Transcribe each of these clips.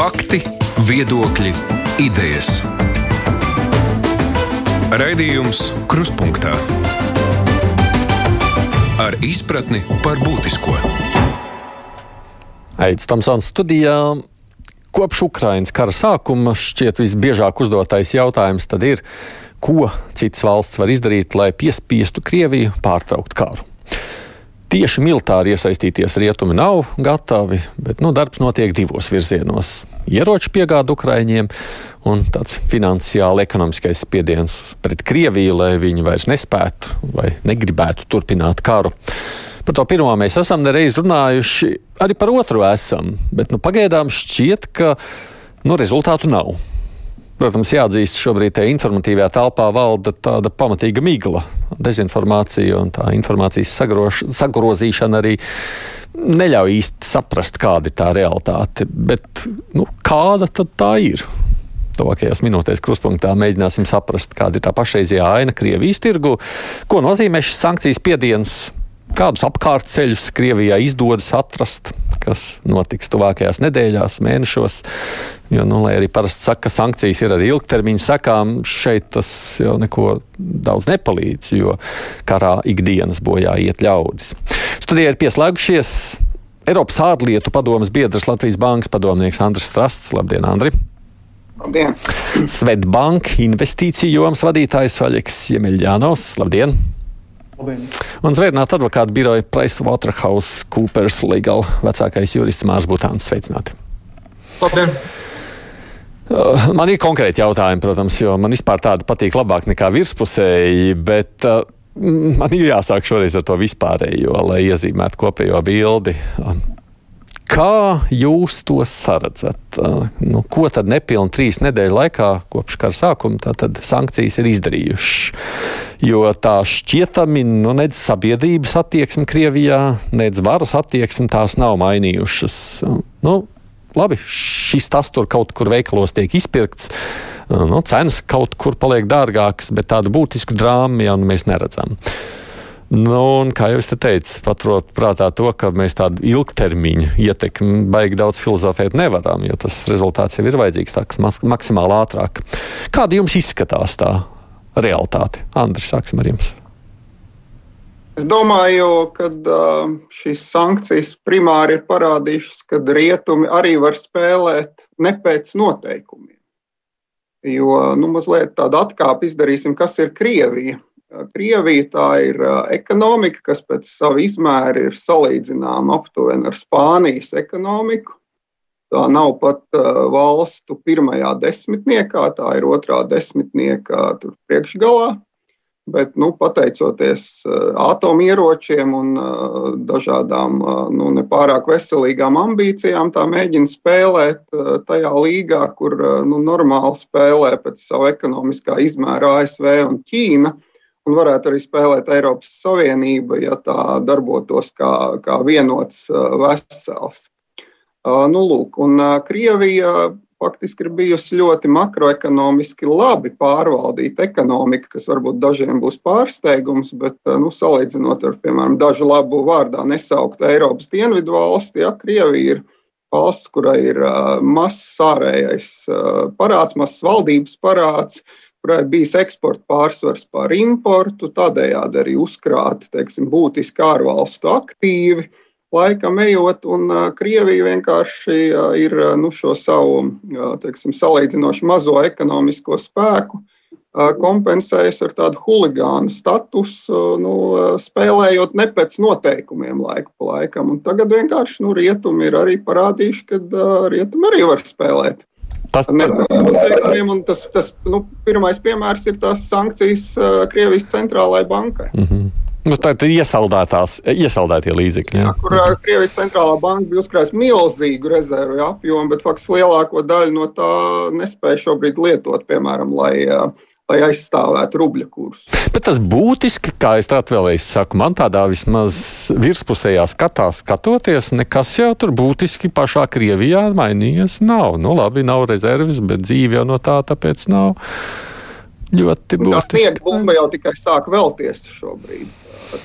Fakti, viedokļi, idejas. Raidījums Kruspunkta ar izpratni par būtisko. Aizsmeļamies Tamsons studijā. Kopš Ukrainas kara sākuma šķiet visbiežāk uzdotais jautājums ir, ko citas valsts var izdarīt, lai piespiestu Krieviju pārtraukt karu. Tieši militāri iesaistīties rietumi nav gatavi, bet nu, darbs notiek divos virzienos. Ieroču piegāda Ukraiņiem un tāds finansiāli ekonomiskais spiediens pret Krieviju, lai viņi vairs nespētu vai negribētu turpināt karu. Par to pirmo mēs esam nereiz runājuši, arī par otru esam, bet nu, pagaidām šķiet, ka nu, rezultātu nav. Protams, jāatzīst, šobrīd tajā informatīvajā telpā valda tāda pamatīga migla, dezinformācija un tā informācijas sagroš, sagrozīšana arī neļauj īsti saprast, kāda ir tā realitāte. Bet nu, kāda tad tā ir? Tuvākajās minūtēs kruspunktā mēģināsim saprast, kāda ir tā pašreizējā aina Krievijas tirgu, ko nozīmē šis sankcijas spiediens Kādus apkārtceļus Krievijā izdodas atrast, kas notiks tuvākajās nedēļās, mēnešos? Jo, nu, lai arī parasti saka, ka sankcijas ir ar ilgtermiņa sekām, šeit tas jau neko daudz nepalīdz, jo karā ikdienas bojā iet ļaudis. Studijā ir pieslēgušies Eiropas ārlietu padomas biedrs Latvijas bankas padomnieks Andris Strasts. Labdien, Andri! Labdien! Svetbank investīciju jomas vadītājs Vaļeks Jemeļģānos. Labdien! Labdien. Un zvērnāta advokāta biroja Pricewaterhouse Coopers Legal vecākais jurists Mārs Butāns. Sveicināti! Labdien! Uh, man ir konkrēti jautājumi, protams, jo man vispār tāda patīk labāk nekā virspusēji, bet uh, man ir jāsāk šoreiz ar to vispārējo, lai iezīmētu kopējo bildi. Kā jūs to saredzat? Nu, ko tad nepilnīgi trīs nedēļu laikā, kopš kara sākuma, sankcijas ir izdarījušas? Jo tā šķietami, nu, nedz sabiedrības attieksme Krievijā, nedz varas attieksme tās nav mainījušas. Nu, labi, šis tas tur kaut kur veikalos tiek izpirkts. Nu, cenas kaut kur paliek dārgākas, bet tādu būtisku drāmu jau nu mēs neredzam. Nu, un, kā jau es te teicu, paturot prātā to, ka mēs tādu ilgtermiņu ietekmi baigi daudz filozofēt nevaram, jo tas rezultāts jau ir vajadzīgs tāds maksimāli ātrāk. Kāda jums izskatās tā realitāte? Andris, sāksim ar jums. Es domāju, ka šīs sankcijas primāri ir parādījušas, ka rietumi arī var spēlēt ne pēc noteikumiem. Jo nu, mazliet tādu atkāpi izdarīsim, kas ir Krievija. Krievija tā ir ekonomika, kas pēc sava izmēra ir salīdzināma aptuveni ar Spānijas ekonomiku. Tā nav pat valstu pirmajā desmitniekā, tā ir otrā desmitniekā priekšgalā. Bet, nu, pateicoties atomieročiem un dažādām nu, nepārāk veselīgām ambīcijām, tā mēģina spēlēt tajā līgā, kur nu, normāli spēlē pēc sava ekonomiskā izmēra ASV un Ķīna un varētu arī spēlēt Eiropas Savienība, ja tā darbotos kā, kā vienots vesels. Nu, lūk, un Krievija faktiski ir bijusi ļoti makroekonomiski labi pārvaldīta ekonomika, kas varbūt dažiem būs pārsteigums, bet, nu, salīdzinot ar, piemēram, dažu labu vārdā nesauktu Eiropas dienvidu valsti, ja Krievija ir valsts, kurai ir mazs ārējais parāds, mazs valdības parāds, kurai bijis eksporta pārsvars pār importu, tādējādi arī uzkrāti teiksim, būtiski ārvalstu aktīvi. Laikam ejot, un Krievija vienkārši ir nu, šo savu teiksim, salīdzinoši mazo ekonomisko spēku kompensējusi ar tādu huligānu statusu, nu, spēlējot ne pēc noteikumiem laiku pa laikam. Un tagad vienkārši nu, rietumi ir arī parādījuši, ka rietumi arī var spēlēt. Tas, tas, tas nu, pirmais piemērs ir tās sankcijas uh, Krievijas centrālajai bankai. Mm -hmm. Nu, tā ir iesaldētie līdzekļi. Jā. Jā, kur uh, Krievijas centrālā banka bija uzkrājusi milzīgu rezervu apjomu, bet faktiski lielāko daļu no tā nespēja šobrīd lietot, piemēram, lai uh, lai aizstāvētu rubļa kursu. Bet tas būtiski, kā es tādu vēlreiz saku, man tādā vismaz virspusējā skatā skatoties, nekas jau tur būtiski pašā Krievijā mainījies nav. Nu, labi, nav rezerves, bet dzīve jau no tā tāpēc nav ļoti būtiska. Tā sniega bumba jau tikai sāk velties šobrīd.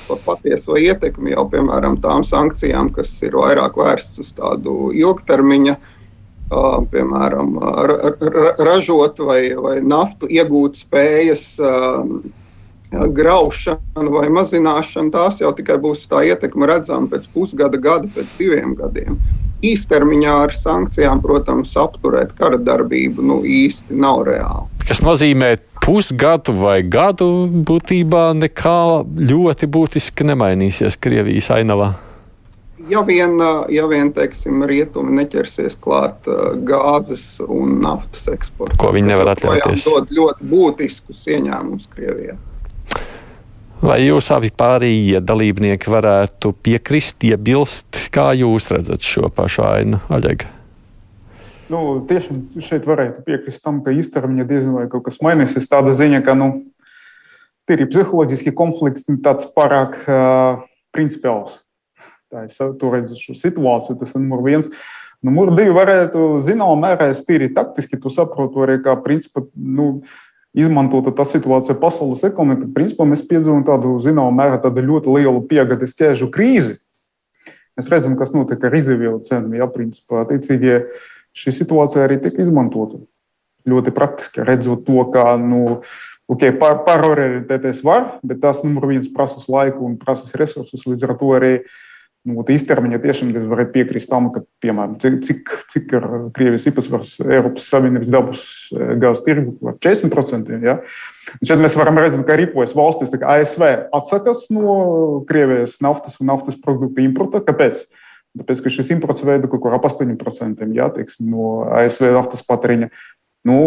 Par patieso ietekmi jau, piemēram, tām sankcijām, kas ir vairāk vērstas uz tādu ilgtermiņa piemēram, ražot vai, vai naftu iegūt spējas graušana vai mazināšana, tās jau tikai būs tā ietekme redzama pēc pusgada, gada, pēc diviem gadiem. Īstermiņā ar sankcijām, protams, apturēt kara darbību nu, īsti nav reāli. Kas nozīmē, pusgadu vai gadu būtībā nekā ļoti būtiski nemainīsies Krievijas ainavā? Ja vien, ja vien teiksim, rietumi neķersies klāt gāzes un naftas eksportam, ko viņi nevar atļauties. Tas dod ļoti būtiskus ieņēmumus Krievijai. Vai jūs abi pārējie dalībnieki varētu piekrist, iebilst, kā jūs redzat šo pašu ainu, Aļega? Nu, tiešām šeit varētu piekrist tam, ka īstermiņā diezgan vai kaut kas mainīsies. Tāda ziņa, ka nu, tīri psiholoģiski konflikts ir tāds pārāk uh, principiāls. Tā es to redzu šo situāciju, tas ir numur viens. Numur divi varētu zināmā mērā tīri taktiski, tu saproti arī, kā principā, nu, izmantota tā situācija pasaules ekonomikā. Principā mēs piedzīvojam tādu zināmā mērā tādu ļoti lielu piegādes ķēžu krīzi. Mēs redzam, kas notiek ar izdevielu cenām. Ja, principā, attiecīgi, šī situācija arī tika izmantota ļoti praktiski, redzot to, ka nu, okay, pārorientēties var, bet tas numur viens prasa laiku un prasa resursus. Līdz ar to arī uh, Nu, īstermiņā tiešām varētu piekrist tam, ka, piemēram, cik, cik ir Krievijas īpatsvars Eiropas Savienības dabas eh, gāzes tirgu par 40%. Ja? Un šeit mēs varam redzēt, ka ripojas valstis, kā ASV atsakās no Krievijas naftas un naftas produktu importa. Kāpēc? Tāpēc, ka šis imports veido kaut kur ap 8% ja, teiksim, no ASV naftas patēriņa nu,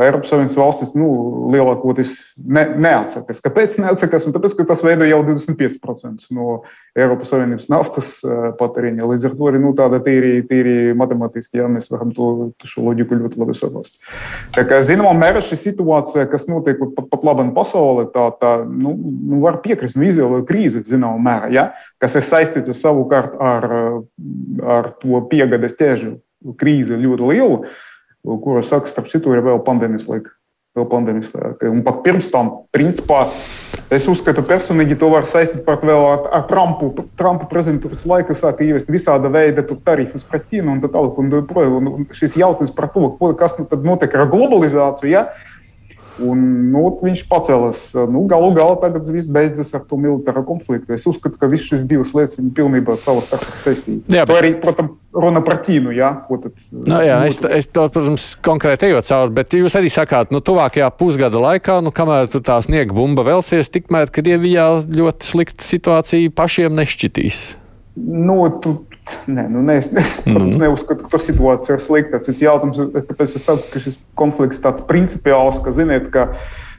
Eiropas Savienības valstis nu, lielākoties ne, neatsakās. Kāpēc neatsakās? Un tāpēc, ka tas veido jau 25% no Eiropas Savienības naftas eh, patēriņa. Līdz ar to arī nu, tāda tīri, tīri matemātiski, ja mēs varam to, šo loģiku ļoti labi saprast. Tā kā zināmā mērā šī situācija, kas notiek pat, pat labi pasaulē, tā, tā nu, nu, var piekrist, nu, izvēlēt krīzi zināmā mērā, ja? kas ir saistīta savukārt ar, ar to piegādes ķēžu krīzi ļoti lielu kura saka, starp citu, ir vēl pandēmijas laika. Vēl pandēmijas laika. Un pat pirms tam, principā, es uzskatu, personīgi to var saistīt pat vēl ar, ar Trumpu. Trumpa prezidentūras laiku sāka ieviest visāda veida tarifus pret Ķīnu un tā tālāk. Un, un šis jautājums par to, kas nu tad notiek ar globalizāciju. Ja? Un, nu, viņš pacēlās. Nu, galu galā tagad viss beidzas ar to militāro konfliktu. Es uzskatu, ka visas šīs divas lietas ir pilnībā savā starpā saistītas. Jā, bet... To arī, protams, runa par Ķīnu. Jā, tad, nu, jā es, es to, protams, konkrēti ejot cauri, bet jūs arī sakāt, nu, tuvākajā pusgada laikā, nu, kamēr tur tā sniega bumba velsies, tikmēr Krievijā ļoti slikta situācija pašiem nešķitīs. Nu, tu, Nē, nu, ne, es, es mm -hmm. neuzskatu, ka tur situācija ir slikta. Tas ir jautājums, kāpēc es saku, ka šis konflikts ir tāds principiāls, ka, ziniet, ka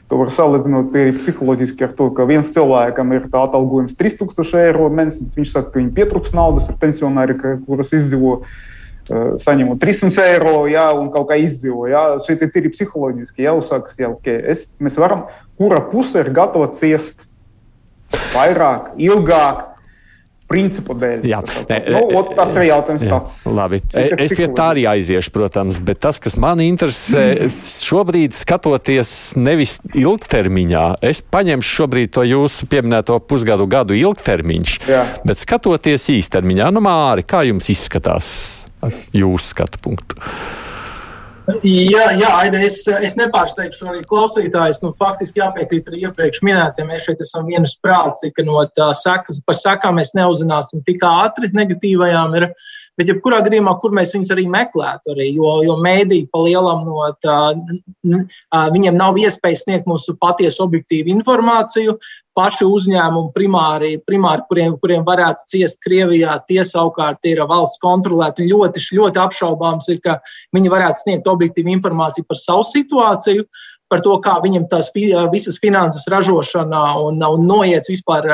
to var salīdzināt arī psiholoģiski ar to, ka viens cilvēkam ir tā atalgojums 3000 eiro mēnesī, bet viņš saka, ka viņam pietrūks naudas, ir pensionāri, kuras izdzīvo. Saņemot 300 eiro, jā, un kaut kā izdzīvo. Jā. Šeit ir tīri psiholoģiski jāuzsaka, ka okay, es, mēs varam, kura puse ir gatava ciest vairāk, ilgāk, principu dēļ. Jā, tas, ne, nu, ot, tas ir jautājums jā, tāds. Labi. Es pie tā arī aiziešu, protams, bet tas, kas man interesē, šobrīd skatoties nevis ilgtermiņā, es paņemšu šobrīd to jūsu pieminēto pusgadu gadu ilgtermiņš, jā. bet skatoties īstermiņā, nu Māri, kā jums izskatās jūsu skatu punktu? Jā, jā Aida, es, es nepārsteigšu arī klausītājus. Nu, faktiski jāpiekrīt arī iepriekš minētiem. Mēs šeit esam vienas prāts, ka no tā sekas par sekām mēs neuzzināsim tik ātri negatīvajām. Ir, Bet, jebkurā gadījumā, kur mēs viņus arī meklētu, arī, jo, jo mēdīji pa lielam no tā, viņiem nav iespējas sniegt mums patiesu objektīvu informāciju. Paši uzņēmumi, primāri, primāri kuriem, kuriem varētu ciest Krievijā, tie savukārt ir valsts kontrolēti. Ļoti, ļoti apšaubāms ir, ka viņi varētu sniegt objektīvu informāciju par savu situāciju par to, kā viņam tās visas finanses ražošanā un, un noiets vispār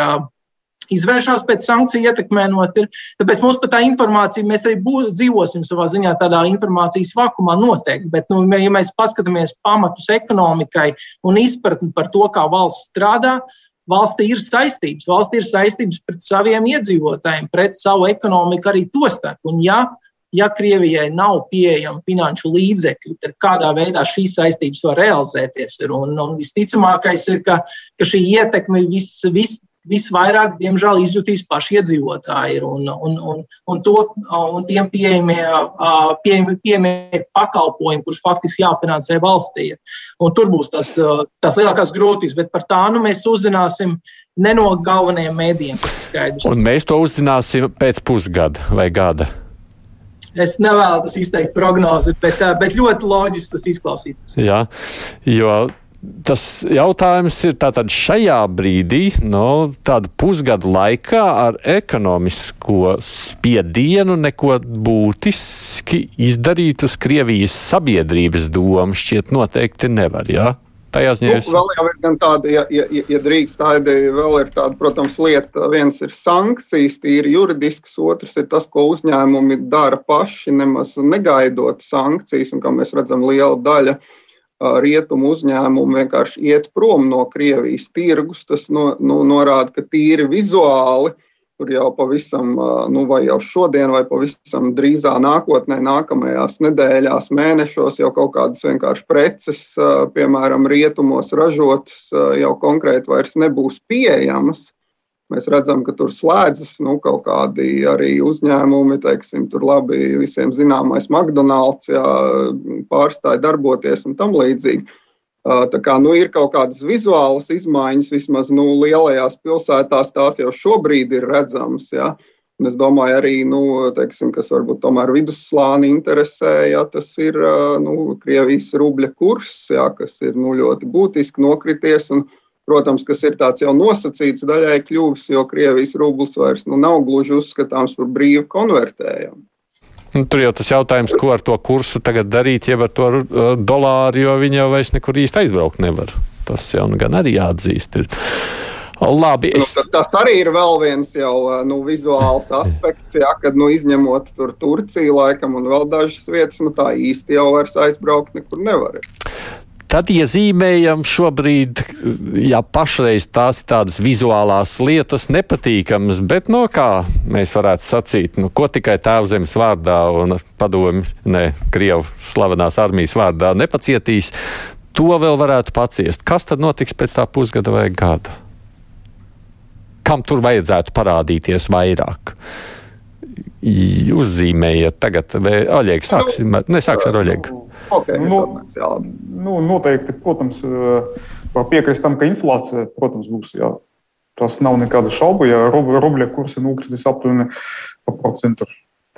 izvēršas pēc sankciju ietekmēnot. Ir. Tāpēc mums par tā informācija, mēs arī bū, dzīvosim savā ziņā tādā informācijas vakumā noteikti. Bet, nu, ja mēs paskatāmies pamatus ekonomikai un izpratni par to, kā valsts strādā, valstī ir saistības. Valstī ir saistības pret saviem iedzīvotājiem, pret savu ekonomiku arī to starp. Un, ja, ja Krievijai nav pieejama finanšu līdzekļi, tad kādā veidā šīs saistības var realizēties. Ir. Un, un visticamākais ir, ka, ka šī ietekme vis, vis, visvairāk, diemžēl, izjutīs paši iedzīvotāji un, un, un, un, to, un tiem pieejamie, pieejamie, pieejamie pakalpojumi, kurus faktiski jāfinansē valstī. Un tur būs tas, tas lielākās grūtības, bet par tā nu mēs uzzināsim ne no galvenajiem mēdījiem, tas ir skaidrs. Un mēs to uzzināsim pēc pusgada vai gada. Es nevēlos izteikt prognozi, bet, bet ļoti loģiski tas izklausītos. Jā, jo tas jautājums ir tātad šajā brīdī, no tāda pusgada laikā ar ekonomisko spiedienu neko būtiski izdarīt uz Krievijas sabiedrības domu šķiet noteikti nevar, jā? Tajā ziņā nu, vēl jau ir gan tāda, ja, ja, ja drīkst, tāda vēl ir tāda, protams, lieta. Viens ir sankcijas, tīri juridisks, otrs ir tas, ko uzņēmumi dara paši, nemaz negaidot sankcijas, un kā mēs redzam, liela daļa no rietumu uzņēmumu vienkārši iet prom no Krievijas tirgus. Tas no, nu, norāda, ka tīri vizuāli tur jau pavisam, nu, vai jau šodien, vai pavisam drīzā nākotnē, nākamajās nedēļās, mēnešos jau kaut kādas vienkārši preces, piemēram, rietumos ražotas, jau konkrēti vairs nebūs pieejamas. Mēs redzam, ka tur slēdzas nu, kaut kādi arī uzņēmumi, teiksim, tur labi visiem zināmais McDonald's, jā, pārstāja darboties un tam līdzīgi. Tā kā nu, ir kaut kādas vizuālas izmaiņas, vismaz nu, lielajās pilsētās tās jau šobrīd ir redzamas. Ja? Un es domāju, arī nu, teiksim, kas varbūt tomēr vidusslāni interesē, ja tas ir nu, Krievijas rubļa kurs, ja, kas ir nu, ļoti būtiski nokrities. Un, protams, kas ir tāds jau nosacīts daļai kļuvis, jo Krievijas rublis vairs nu, nav gluži uzskatāms par brīvu konvertējumu. Nu, tur jau tas jautājums, ko ar to kursu tagad darīt, jeb ar to uh, dolāru, jo viņi jau vairs nekur īsti aizbraukt nevar. Tas jau nu gan arī jāatzīst. Ir. Labi, nu, es... nu, tas arī ir vēl viens jau uh, nu, vizuāls aspekts, jā, kad nu, izņemot tur Turciju laikam un vēl dažas vietas, nu, tā īsti jau vairs aizbraukt nekur nevar. Tad iezīmējam šobrīd, ja pašreiz tās ir tādas vizuālās lietas, nepatīkamas, bet no kā mēs varētu sacīt, nu, ko tikai tēvzemes vārdā un padomi, ne Krievu slavenās armijas vārdā nepacietīs, to vēl varētu paciest. Kas tad notiks pēc tā pusgada vai gada? Kam tur vajadzētu parādīties vairāk? Uzzīmējiet tagad, vai Oļegs sāksim, nu, nesākšu ar Oļegu. Okay, nu, nu, noteikti, protams, var piekrist tam, ka inflācija, protams, būs. Jā. Tas nav nekādu šaubu. Ja rubļa kursa nokritis aptuveni pa procentu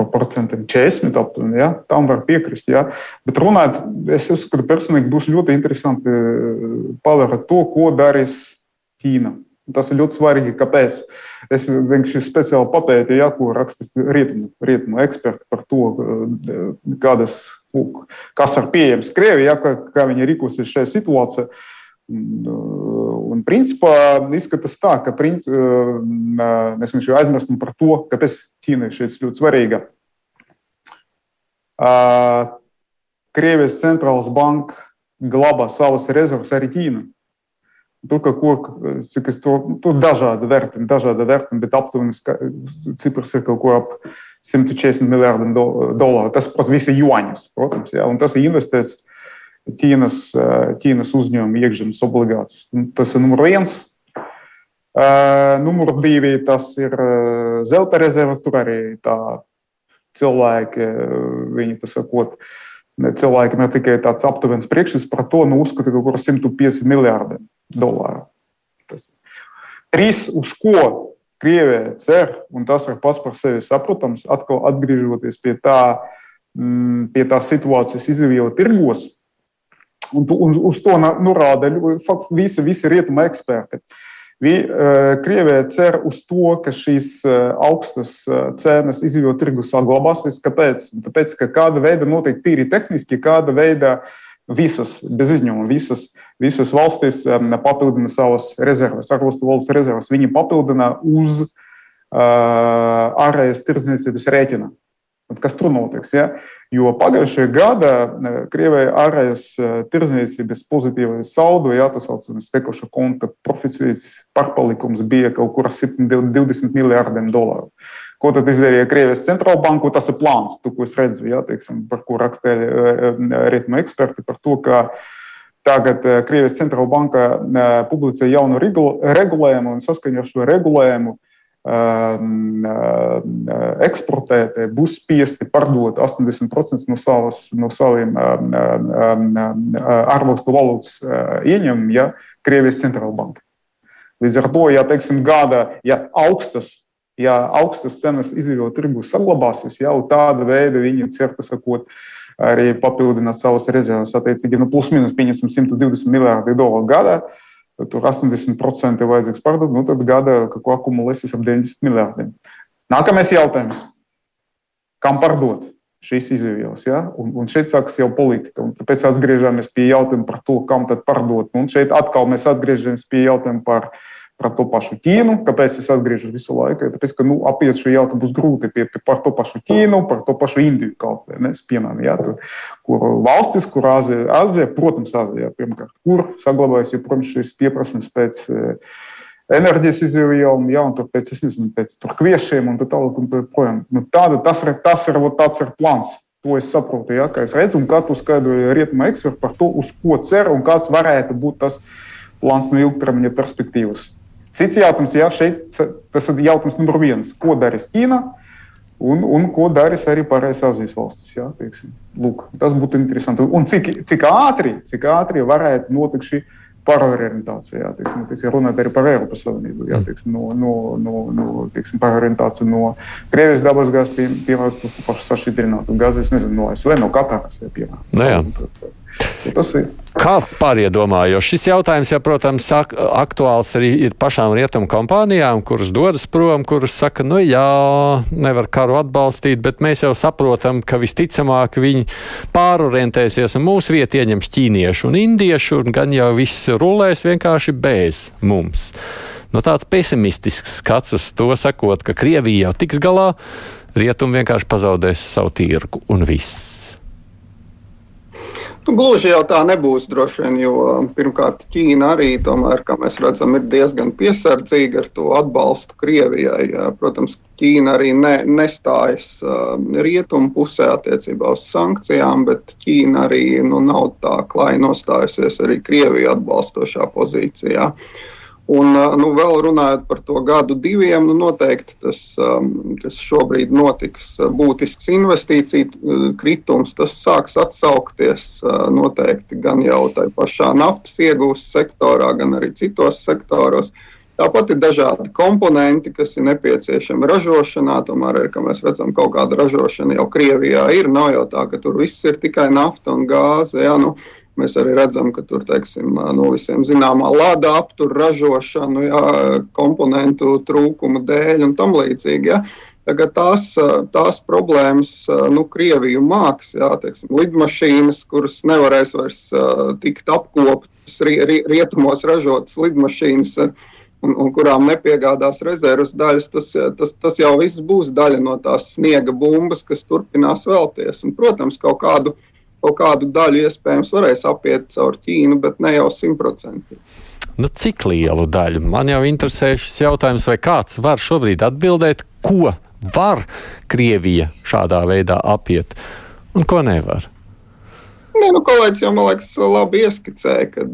par procentiem 40 aptuveni. Ja? Tam var piekrist. Ja? Bet runājot, es uzskatu, personīgi būs ļoti interesanti pavērot to, ko darīs Ķīna. Tas ir ļoti svarīgi. Kāpēc? Es vienkārši speciāli papētīju, ja, ko rakstīs rietumu, rietumu eksperti par to, kādas, kas ir pieejams Krievijai, ja, kā, kā viņi rīkosies šajā situācijā. Un, principā, izskatās tā, ka princi, mēs vienkārši aizmirstam par to, kāpēc Ķīna ir šeit ļoti svarīga. Krievijas centrālās banka glabā savas rezerves arī Ķīna. Tur kaut ko, cik es to, tur dažādi vērtumi, dažādi vērtumi, bet aptuveni cipars ir kaut ko ap 140 miljardiem dolāru. Tas, protams, visi juaņus, protams, jā, un tas ir investēts Ķīnas, Ķīnas uzņēmuma iekšzemes obligācijas. Tas ir numur viens. Numur divi, tas ir zelta rezerves, tur arī tā cilvēki, viņi tas sakot, cilvēkiem ir tikai tāds aptuvens priekšstats par to, nu uzskata kaut kur 150 miljārdiem dolāru. Tas. Trīs, uz ko Krievija cer, un tas ir pats par sevi saprotams, atkal atgriežoties pie tā, mm, pie tā situācijas izvēle tirgos. Un, un uz to norāda visi, visi rietuma eksperti. Vi, Krievija cer uz to, ka šīs augstas cenas izvēle tirgus saglabāsies. Kāpēc? Tāpēc, ka kāda veida noteikti tīri tehniski, kāda veida uh, visas, bez izņēmuma, visas, visas valstis papildina savas rezerves, ārvalstu valsts rezerves. Viņi papildina uz uh, ārējas tirdzniecības rēķina. Kas tur notiks? Ja? Jo pagājušajā gadā uh, Krievijai ārējas uh, tirdzniecības pozitīvais saldo, ja tas saucamais tekuša konta proficīts pārpalikums bija kaut kur 720 miljārdiem dolāru. Ko tad izdarīja Krievijas centrāla banka? Tas ir plāns, to, ko es redzu, ja, teiksim, par ko rakstīja e, e, ritmu eksperti, par to, ka Tagad Krievijas centrāla banka publicē jaunu regulējumu, un saskaņā ar šo regulējumu eksportētāji būs spiesti pārdot 80% no, savas, no saviem ārvalstu valūtas ieņēmumiem ja, Krievijas centrāla banka. Līdz ar to, ja teiksim, gada ja augstas, ja augstas cenas izdevot tirgu saglabāsies, jau tāda veida viņi cer, ka sakot, arī papildināt savas rezerves. Attiecīgi, nu, plus mīnus 120 miljardi dolāru gadā. Uh, tur 80% ir vajadzīgs pārdot, nu tad gada ko akumulēsies ap 90 miljardiem. Nākamais jautājums. Kam pārdot šīs izvēles? Ja? Un, un šeit sākas jau politika. Un tāpēc atgriežamies pie jautājuma par to, kam tad pārdot. Un šeit atkal mēs atgriežamies pie jautājuma par par to pašu Ķīnu. Kāpēc es atgriežos visu laiku? Tāpēc, ka nu, apiet šo jautājumu būs grūti pie, pie, par to pašu Ķīnu, par to pašu Indiju kaut vai ne, piemēram, ja, tur, kur valstis, kur Āzija, Āzija protams, Āzijā pirmkārt, kur saglabājas joprojām šis pieprasījums pēc eh, enerģijas izvēlēm, ja, un tur pēc, es nezinu, pēc tur kviešiem un tā tālāk un tā projām. Nu, tāda, tas ir, tas ir, tāds ir plāns. To es saprotu, ja, kā es redzu, un kā tu skaidroji rietumu ekspertu par to, uz ko cer un kāds varētu būt tas plāns no ilgtermiņa perspektīvas. Cits jautājums, jā, šeit tas ir jautājums numur viens. Ko darīs Ķīna un, un ko darīs arī pārējās Azijas valstis? Jā, teiksim. Lūk, tas būtu interesanti. Un cik, cik, ātri, cik ātri varētu notikt šī pārorientācija, teiksim, teiksim, runāt arī par Eiropas Savienību, jā, teiksim, no, no, no, no teiksim, pārorientācija no Krievijas dabasgāzes, pie, piemēram, pašu sašķidrinātu gāzi, es nezinu, no ASV, no Katāras, piemēram. Nu, jā. Tas ir. Kā pārējie domā, jo šis jautājums, ja, protams, aktuāls arī ir pašām rietumu kompānijām, kuras dodas prom, kuras saka, nu jā, nevar karu atbalstīt, bet mēs jau saprotam, ka visticamāk viņi pārorientēsies un mūsu vietu ieņems ķīniešu un indiešu, un gan jau viss rulēs vienkārši bez mums. No tāds pesimistisks skats uz to sakot, ka Krievija jau tiks galā, rietumi vienkārši pazaudēs savu tirgu un viss. Nu, gluži jau tā nebūs droši vien, jo pirmkārt Ķīna arī, tomēr, kā mēs redzam, ir diezgan piesardzīga ar to atbalstu Krievijai. Protams, Ķīna arī ne, nestājas uh, rietumu pusē attiecībā uz sankcijām, bet Ķīna arī nu, nav tā klāja nostājusies arī Krieviju atbalstošā pozīcijā. Uh, Un, nu, vēl runājot par to gadu, diviem, nu, noteikti tas, kas šobrīd notiks, būtisks investīciju kritums, tas sāks atsaukties noteikti gan jau tajā pašā naftas iegūst sektorā, gan arī citos sektoros. Tāpat ir dažādi komponenti, kas ir nepieciešami ražošanā. Tomēr, ir, kā mēs redzam, kaut kāda ražošana jau Krievijā ir. Nav jau tā, ka tur viss ir tikai nafta un gāze. Ja? Nu, Mēs arī redzam, ka tur teiksim, no visiem zināmā lāda aptur ražošanu, jā, komponentu trūkuma dēļ un tam līdzīgi. Jā. Tagad tās, tās problēmas, nu, Krieviju māks, jā, teiksim, lidmašīnas, kuras nevarēs vairs tikt apkoptas, rietumos ražotas lidmašīnas. Un, un kurām nepiegādās rezerves daļas, tas, tas, tas jau viss būs daļa no tās sniega bumbas, kas turpinās vēlties. Un, protams, kaut kādu uh, kaut kādu daļu iespējams varēs apiet caur Ķīnu, bet ne jau simtprocentīgi. Nu, cik lielu daļu? Man jau interesē šis jautājums, vai kāds var šobrīd atbildēt, ko var Krievija šādā veidā apiet un ko nevar. Nē, nu, kolēģis jau man liekas, labi ieskicēja, ka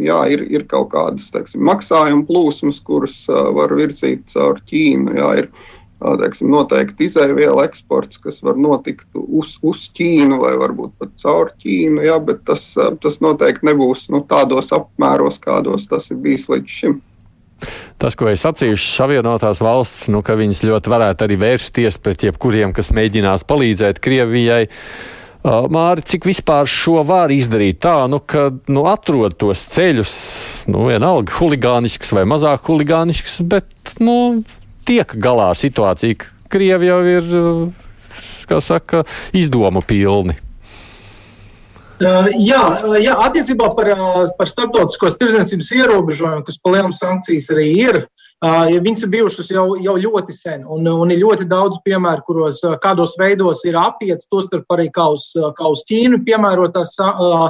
jā, ir, ir kaut kādas teiksim, maksājuma plūsmas, kuras var virzīt caur Ķīnu. Jā, ir, teiksim, noteikti izēvielu eksports, kas var notikt uz, uz Ķīnu vai varbūt pat caur Ķīnu, jā, bet tas, tas noteikti nebūs nu, tādos apmēros, kādos tas ir bijis līdz šim. Tas, ko es sacīju, Savienotās valsts, nu, ka viņas ļoti varētu arī vērsties pret jebkuriem, kas mēģinās palīdzēt Krievijai. Māri, cik vispār šo var izdarīt tā, nu, ka nu, atrod tos ceļus, nu, vienalga huligānisks vai mazāk huligānisks, bet nu, tiek galā ar situāciju. Krievi jau ir, kā saka, izdomu pilni. Uh, jā, jā, attiecībā par, par starptautiskos tirdzniecības ierobežojumu, kas palielinām sankcijas arī ir, Uh, viņas ir bijušas jau, jau ļoti sen, un, un ir ļoti daudz piemēru, kuros kādos veidos ir apietas, tostarp arī kā uz, kā uz Ķīnu piemērotās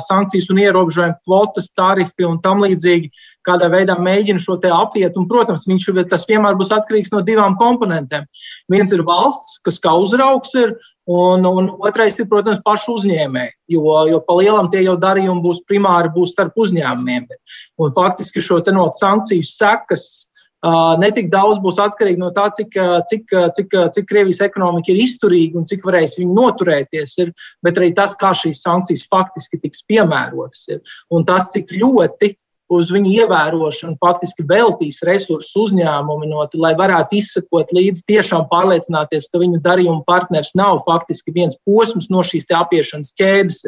sankcijas un ierobežojumi, kvotas, tarifi un tam līdzīgi, kādā veidā mēģina šo te apiet. Un, protams, viņš, tas vienmēr būs atkarīgs no divām komponentēm. Viens ir valsts, kas kā uzraugs ir, Un, un otrais ir, protams, pašu uzņēmēji, jo, jo pa lielam tie jau darījumi būs primāri būs starp uzņēmumiem. Un faktiski šo no sankciju sekas netik daudz būs atkarīgi no tā, cik, cik, cik, cik Krievijas ekonomika ir izturīga un cik varēs viņi noturēties, ir, bet arī tas, kā šīs sankcijas faktiski tiks piemērotas. Ir. Un tas, cik ļoti uz viņu ievērošanu faktiski veltīs resursus uzņēmumi, no, lai varētu izsekot līdzi, tiešām pārliecināties, ka viņu darījuma partners nav faktiski viens posms no šīs apiešanas ķēdes.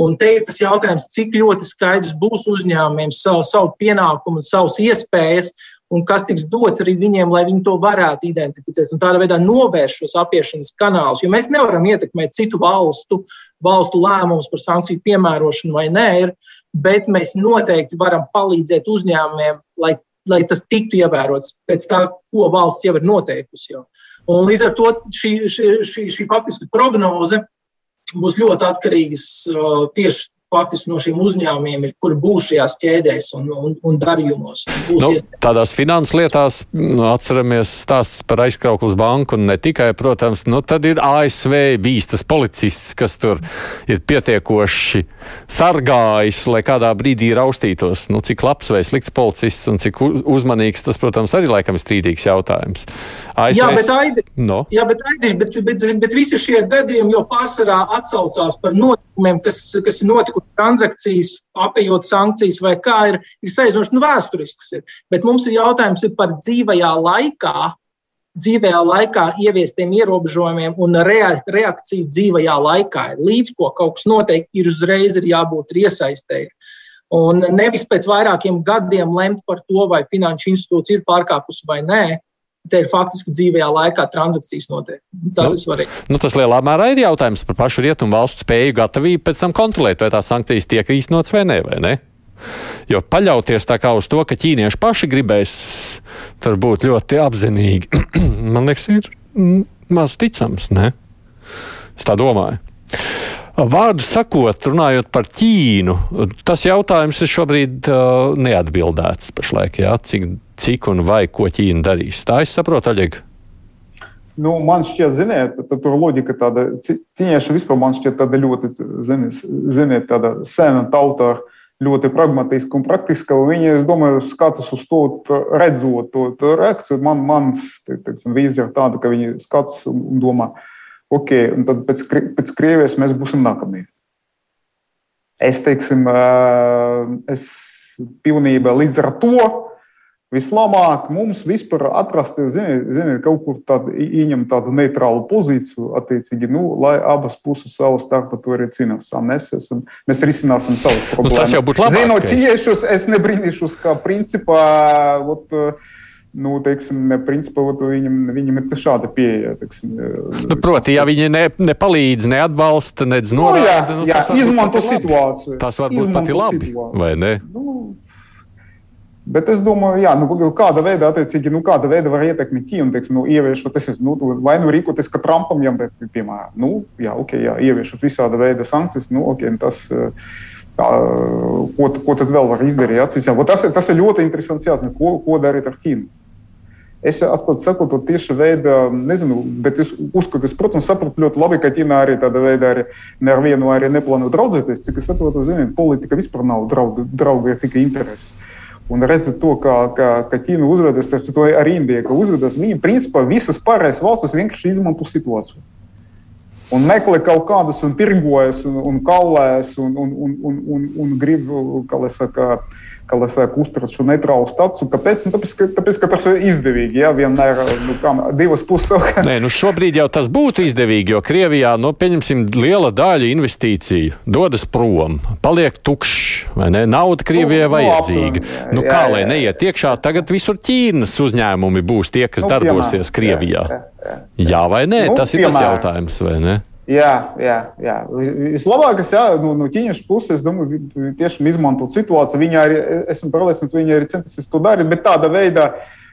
Un te ir tas jautājums, cik ļoti skaidrs būs uzņēmumiem savu, savu pienākumu, savas iespējas un kas tiks dots arī viņiem, lai viņi to varētu identificēt un tādā veidā novērst šos apiešanas kanālus. Jo mēs nevaram ietekmēt citu valstu, valstu lēmumus par sankciju piemērošanu vai nē, ir, bet mēs noteikti varam palīdzēt uzņēmumiem, lai, lai tas tiktu ievērots pēc tā, ko valsts jau ir noteikusi. Jau. Un līdz ar to šī, šī, šī, šī faktiski prognoze būs ļoti atkarīgas uh, tieši faktiski no šiem uzņēmumiem ir, kur būs šajās ķēdēs un, un, un darījumos. Nu, tādās finanses lietās nu, atceramies stāsts par aizkrauklas banku un ne tikai, protams, nu, tad ir ASV bijis tas policists, kas tur ir pietiekoši sargājis, lai kādā brīdī raustītos. Nu, cik labs vai slikts policists un cik uzmanīgs, tas, protams, arī laikam ir strīdīgs jautājums. ASV... Jā, bet, Aidi, no. jā, bet, Aidi, bet, bet, bet, bet visi šie gadījumi jau pārsvarā atsaucās par notikumiem, kas, kas ir notikuši transakcijas, apējot sankcijas, vai kā ir, ir salīdzinoši nu, vēsturisks. Ir. Bet mums ir jautājums ir par dzīvajā laikā, dzīvajā laikā ieviestiem ierobežojumiem un reakciju dzīvajā laikā. Līdz ko kaut kas notiek, ir uzreiz ir jābūt iesaistēji. Un nevis pēc vairākiem gadiem lemt par to, vai finanšu institūcija ir pārkāpusi vai nē, Te ir faktiski dzīvajā laikā transakcijas notiek. Tas nu, ir svarīgi. Nu, tas lielā mērā ir jautājums par pašu rietumu valstu spēju gatavību pēc tam kontrolēt, vai tās sankcijas tiek īstenotas vai nē. Vai ne? Jo paļauties tā kā uz to, ka ķīnieši paši gribēs tur būt ļoti apzinīgi, man liekas, ir mm, maz ticams. Ne? Es tā domāju. Vārdu sakot, runājot par Ķīnu, tas jautājums ir šobrīd uh, neatbildēts pašlaik. Jā, cik cik un vai ko Ķīna darīs. Tā es saprotu, Aļeg. Nu, man šķiet, ziniet, tur loģika tāda, ķīnieši vispār man šķiet tāda ļoti, ziniet, tāda sena tauta ar ļoti pragmatiska un praktiska. Viņi, es domāju, skatās uz to, redzot to, to reakciju. Man, man teiksim, vīzija ir tāda, ka viņi skatās un domā, ok, un tad pēc, pēc Krievijas mēs būsim nākamie. Es teiksim, es pilnībā līdz ar to Vislabāk mums vispār atrast, ziniet, ziniet kaut kur tādu, ieņemt tādu neitrālu pozīciju, attiecīgi, nu, lai abas puses savu starpā to arī cīnās. Mēs, esam, mēs risināsim savus problēmas. Nu, tas jau būtu labi. Zinot ķīniešus, es nebrīnīšos, ka principā, ot, nu, teiksim, principā, ot, viņam, viņam ir šāda pieeja. Teiksim, nu, proti, ja viņi ne, nepalīdz, neatbalsta, nedz norāda, nu, jā, jā, nu, izmanto situāciju. Tas var būt pat labi, situāciju. vai ne? Nu, Bet es domāju, jā, nu, kāda veida, attiecīgi, nu, kāda veida var ietekmēt Ķīnu, teiksim, nu, ieviešot, es, nu, vai nu rīkoties, ka Trumpam jau, piemēram, nu, jā, ok, jā, ieviešot visāda veida sankcijas, nu, ok, tas, tā, ko, ko tad vēl var izdarīt? Atcīm, tas, tas ir ļoti interesants jautājums, ko, ko darīt ar Ķīnu. Es atklāti saku, to tieši veidā, nezinu, bet es uzskatu, es, protams, saprotu ļoti labi, ka Ķīna arī tāda veida arī ne ar vienu arī neplāno draudzēties. Cik es saprotu, ziniet, politika vispār nav drauga, drauga ir tikai interesi un redzat to, kā, kā, kā Ķīna uzvedas, to arī Indija, ka uzvedas. Viņi, principā, visas pārējās valstis vienkārši izmanto situāciju. Un meklē kaut kādas, un tirgojas, un, un kalēs, un, un, un, un, un, un grib, kā lai saka, kā lai saka, uzturēt šo neitrālu statusu. Kāpēc? Nu, tāpēc, ka, tāpēc, ka tas ir izdevīgi. Ja? Vienmēr nu, kā, divas puses. Nē, nu šobrīd jau tas būtu izdevīgi, jo Krievijā, nu, pieņemsim, liela daļa investīciju dodas prom, paliek tukšs? Nauda Krievijai nu, vajadzīga. Jā, nu, kā jā, lai jā, neiet iekšā, tagad visur Ķīnas uzņēmumi būs tie, kas nu, darbosies piemēram, Krievijā. Jā, jā, jā. jā vai nē? Nu, tas ir piemēram. tas jautājums, vai ne? Jā, jā, jā. Vislabākais, jā, no, no ķīniešu puses, es domāju, tiešām izmantot situāciju. Viņi arī, esmu pārliecināts, viņi arī centīsies to darīt, bet tādā veidā,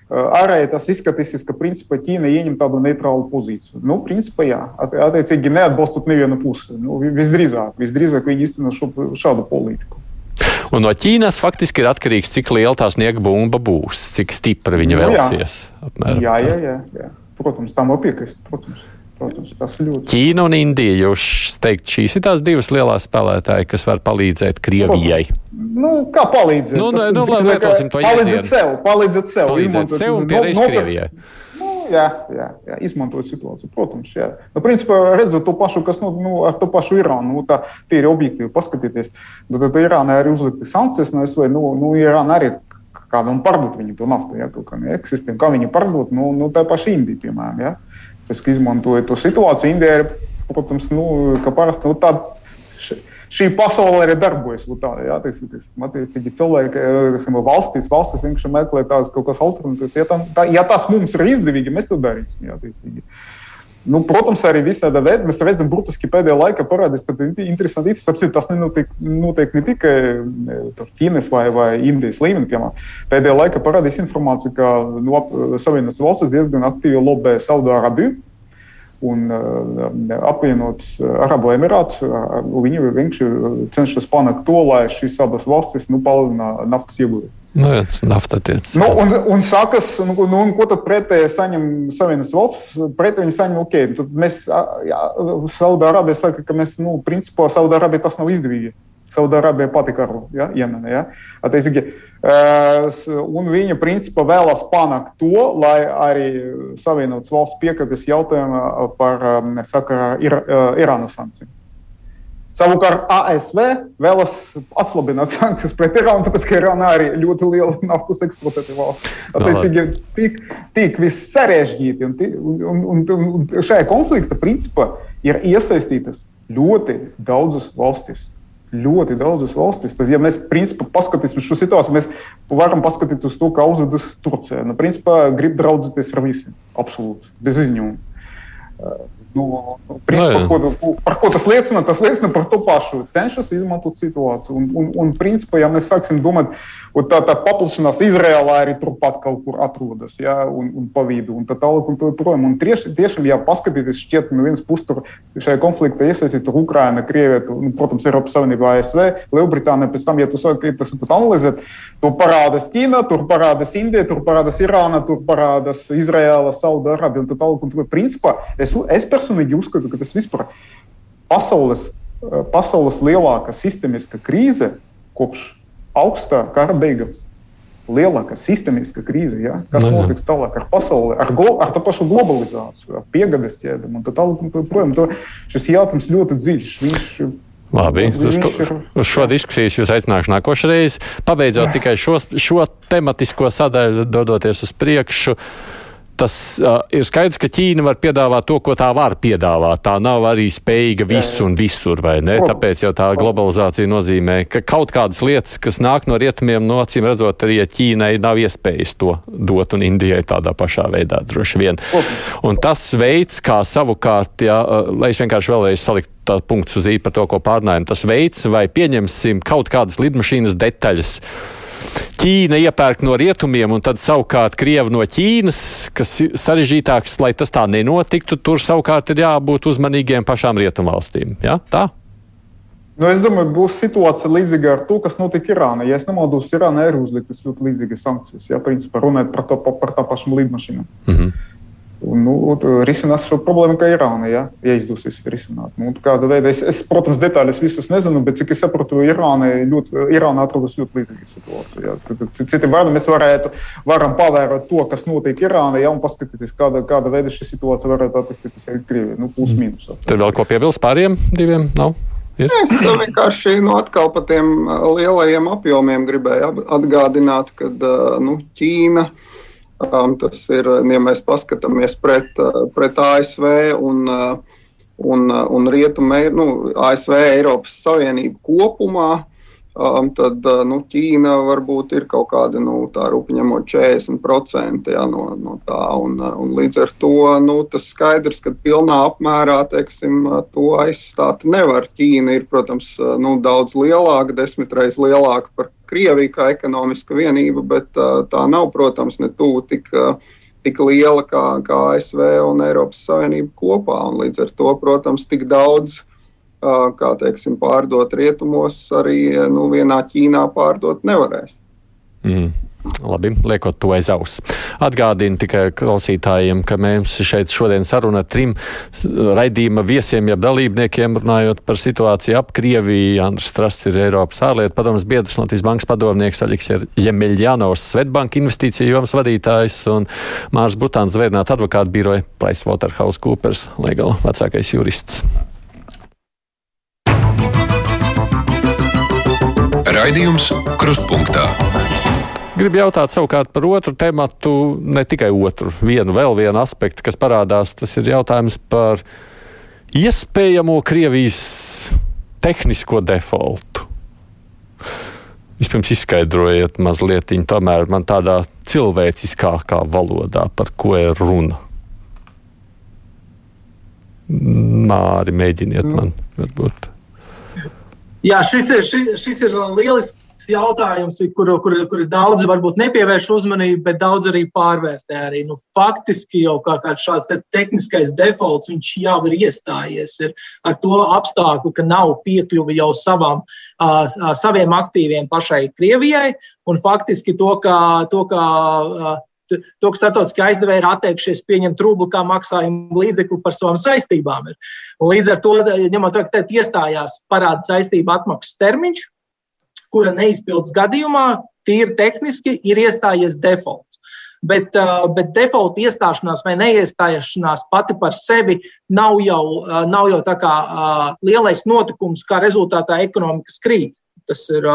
Ārēji tas izskatīsies, ka principā Ķīna ieņem tādu neitrālu pozīciju. Nu, principā, jā, attiecīgi neatbalstot nevienu pusi. Nu, visdrīzāk, visdrīzāk viņi īsteno šo, šādu politiku. Un no Ķīnas faktiski ir atkarīgs, cik liela tā sniega bumba būs, cik stipra viņa nu, vēlsies. Jā, jā, jā, jā, jā. Protams, tam var piekrist. Protams. Protams, tas ļoti. Ķīna un Indija, jūs teikt, šīs ir tās divas lielās spēlētāji, kas var palīdzēt Krievijai. Nu, kā palīdzēt? Nu, nu, nu, lietosim to palīdzēt sev, palīdzēt sev. Palīdzēt sev un pierēst Krievijai. Nu, jā, jā, jā, izmantojot situāciju, protams. Jā. Nu, principā, redzot to pašu, kas nu, nu, ar to pašu Irānu, nu, tā ir objektīvi paskatīties. Nu, tad Irānai arī uzlikti sankcijas no SV. Nu, nu, Irāna arī kādam pārdot viņu to naftu, ja kaut kā neeksistē. Kā viņi pārdot, nu, nu tā paša Indija, piemēram. Ja? Izmantoju to situāciju. Indija ir, protams, nu, kā parasti nu, tāda. Šī pasaule arī darbojas. Tāda, jā, attiecīgi cilvēki, kas ir valstīs, valstis vienkārši meklē tādas kaut kādas alternatīvas. Ja, tā, tā, ja tas mums ir izdevīgi, mēs to darīsim. Jā. Nu, protams, arī visādi veidi. Mēs redzam, burtiski pēdējā laikā parādās, interesanti īstenībā tas nenotiek, notiek ne tikai Ķīnas vai, vai Indijas līmenī. Piemēram. Pēdējā laikā parādījās informācija, ka no Savienotas valstis diezgan aktīvi lobē Saudārābiju un uh, apvienotus Arabu Emirātus. Viņi vienkārši cenšas panākt to, lai šīs abas valstis nu, palielina naftas ieguvumu. Nu, jā, nafta tiec. Nu, un, un sākas, nu, nu, un ko tad pretēji saņem Savienības valsts? Pretēji viņi saņem, ok, tad mēs, Saudārābija saka, ka mēs, nu, principā Saudārābija tas nav izdevīgi. Saudārābija pati karo, ja, Jemene, ja. Attiecīgi, un viņa, principā, vēlas panākt to, lai arī Savienotas valsts piekāpjas jautājumā par, saka, ir, Irānas sankcijām. Savukārt ASV vēlas atslabināt sankcijas pret Irānu, tāpēc ka Irāna arī ļoti liela naftas eksportētāja valsts. Attiecīgi, tik, tik viss sarežģīti. Un, un, un, un šajā konflikta principā ir iesaistītas ļoti daudzas valstis. Ļoti daudzas valstis. Tas, ja mēs principā paskatīsimies šo situāciju, mēs varam paskatīties uz to, kā uzvedas Turcija. Nu, principā grib draudzīties ar visiem. Absolūti. Bez izņēmuma. Nu, principā, no, nu, ko, par ko tas liecina? Tas liecina par to pašu. Cenšas izmantot situāciju. Un, un, un principā, ja mēs sāksim domāt, tā, tā paplašinās Izrēlā arī turpat kaut kur atrodas, ja, un, un pa vidu, un tā tālāk, un tā joprojām. Un tieši, tiešām, ja paskatīties, šķiet, no vienas puses tur šajā konfliktā iesaistīta Ukraina, Krievija, nu, protams, Eiropas Savienība, ASV, Lielbritānija, pēc tam, ja tu sāki tas analizēt, tur parādās Ķīna, tur parādās Indija, tur parādās Irāna, tur parādās Izraēla, Saudārābija un tā tālāk. Un, principā, es, es personīgi uzskatu, ka tas vispār pasaules, pasaules lielākā sistēmiska krīze kopš augstā kara beigām. Lielākā sistēmiska krīze, ja? kas no, nu notiks tālāk ar pasauli, ar, glo, ar to pašu globalizāciju, ar piegādes ķēdēm un tā tālāk. Projām, to, šis jautājums ļoti dziļš. Viņš, Labi, uz, to, uz šo diskusiju jūs aicināšu nākošais. Pabeidzot tikai šo, šo tematisko sadaļu, dodoties uz priekšu. Uh, tas uh, ir skaidrs, ka Ķīna var piedāvāt to, ko tā var piedāvāt. Tā nav arī spējīga visu un visur, vai ne? Tāpēc jau tā globalizācija nozīmē, ka kaut kādas lietas, kas nāk no rietumiem, no acīm redzot, arī Ķīnai nav iespējas to dot un Indijai tādā pašā veidā droši vien. Un tas veids, kā savukārt, ja, lai es vienkārši vēlreiz saliktu tā punkts uz īpa par to, ko pārnājam, tas veids, vai pieņemsim kaut kādas lidmašīnas detaļas Ķīna iepērk no rietumiem, un tad savukārt Krieva no Ķīnas, kas ir sarežģītāks, lai tas tā nenotiktu, tur savukārt ir jābūt uzmanīgiem pašām rietumvalstīm. Ja? Tā? Nu, es domāju, būs situācija līdzīga ar to, kas notika Irānā. Ja es nemaldos, Irānā ir uzliktas ļoti līdzīgas sankcijas. Ja, principā runājot par, to, par tā pašām lidmašīnām. Mm -hmm. Nu, risinās šo problēmu, kā Irāna, ja, ja izdosies risināt. Nu, kāda veida, es, es, protams, detaļas visas nezinu, bet cik es saprotu, Irāna, ļoti, Irāna atrodas ļoti līdzīga situācija. Ja. Citi vārdi mēs varētu, varam pavērot to, kas notiek Irānā, ja, un paskatīties, kāda, kāda veida šī situācija varētu attīstīties arī Krievijā. Nu, plus, mīnus. Tur vēl ko piebilst pāriem diviem? Nav? Ir? Es vienkārši nu, atkal par tiem lielajiem apjomiem gribēju atgādināt, ka nu, Ķīna ir tas ir, ja mēs paskatāmies pret, uh, pret ASV un, uh, un, uh, un Rietumu, nu, ASV Eiropas Savienību kopumā, um, tad uh, nu, Ķīna varbūt ir kaut kāda nu, tā rūpņemot 40% jā, no, no tā. Un, uh, un līdz ar to nu, tas skaidrs, ka pilnā apmērā teiksim, uh, to aizstāt nevar. Ķīna ir, protams, nu, daudz lielāka, desmitreiz lielāka par Krieviju kā ekonomiska vienība, bet tā nav, protams, ne tuvu tik tik liela kā, kā ASV un Eiropas Savienība kopā. Un līdz ar to, protams, tik daudz kā teiksim, pārdot rietumos, arī nu, vienā Ķīnā pārdot nevarēs. Mm. Labi, liekot to aiz auss. Atgādinu tikai klausītājiem, ka mēs šeit šodien sarunā trim raidījuma viesiem, jeb dalībniekiem, runājot par situāciju ap Krieviju. Andris Strasts ir Eiropas ārlietu padomas biedrs, Latvijas bankas padomnieks, Aļiks Jemeļjanovs, Svetbanka investīciju jomas vadītājs un Mārs Butāns zvērnāt advokātu biroja PricewaterhouseCoopers, legāla vecākais jurists. Raidījums Krustpunktā. Gribu jautāt savukārt par otru tematu, ne tikai otru, vienu vēl vienu aspektu, kas parādās. Tas ir jautājums par iespējamo Krievijas tehnisko defaultu. Vispirms izskaidrojiet mazliet, tomēr man tādā cilvēciskākā valodā, par ko ir runa. Māri, mēģiniet man varbūt. Jā, šis ir, šis, šis ir lielisks jautājums, kur, kur, kur daudzi varbūt nepievērš uzmanību, bet daudz arī pārvērtē. Arī, nu, faktiski jau kā kāds šāds te tehniskais defaults, jau ir iestājies ir ar to apstākļu, ka nav piekļuvi jau savām, uh, saviem aktīviem pašai Krievijai, un faktiski to, ka, to, ka uh, to, ka starptautiskie aizdevēji ir atteikušies pieņemt rublu kā maksājumu līdzekli par savām saistībām. Līdz ar to, ņemot vērā, ka iestājās parāda saistību atmaksas termiņš, kura neizpildes gadījumā, tīri tehniski ir iestājies defaults. Bet, bet default iestāšanās vai neiestāšanās pati par sevi nav jau, nav jau tā kā lielais notikums, kā rezultātā ekonomika krīt. Tas ir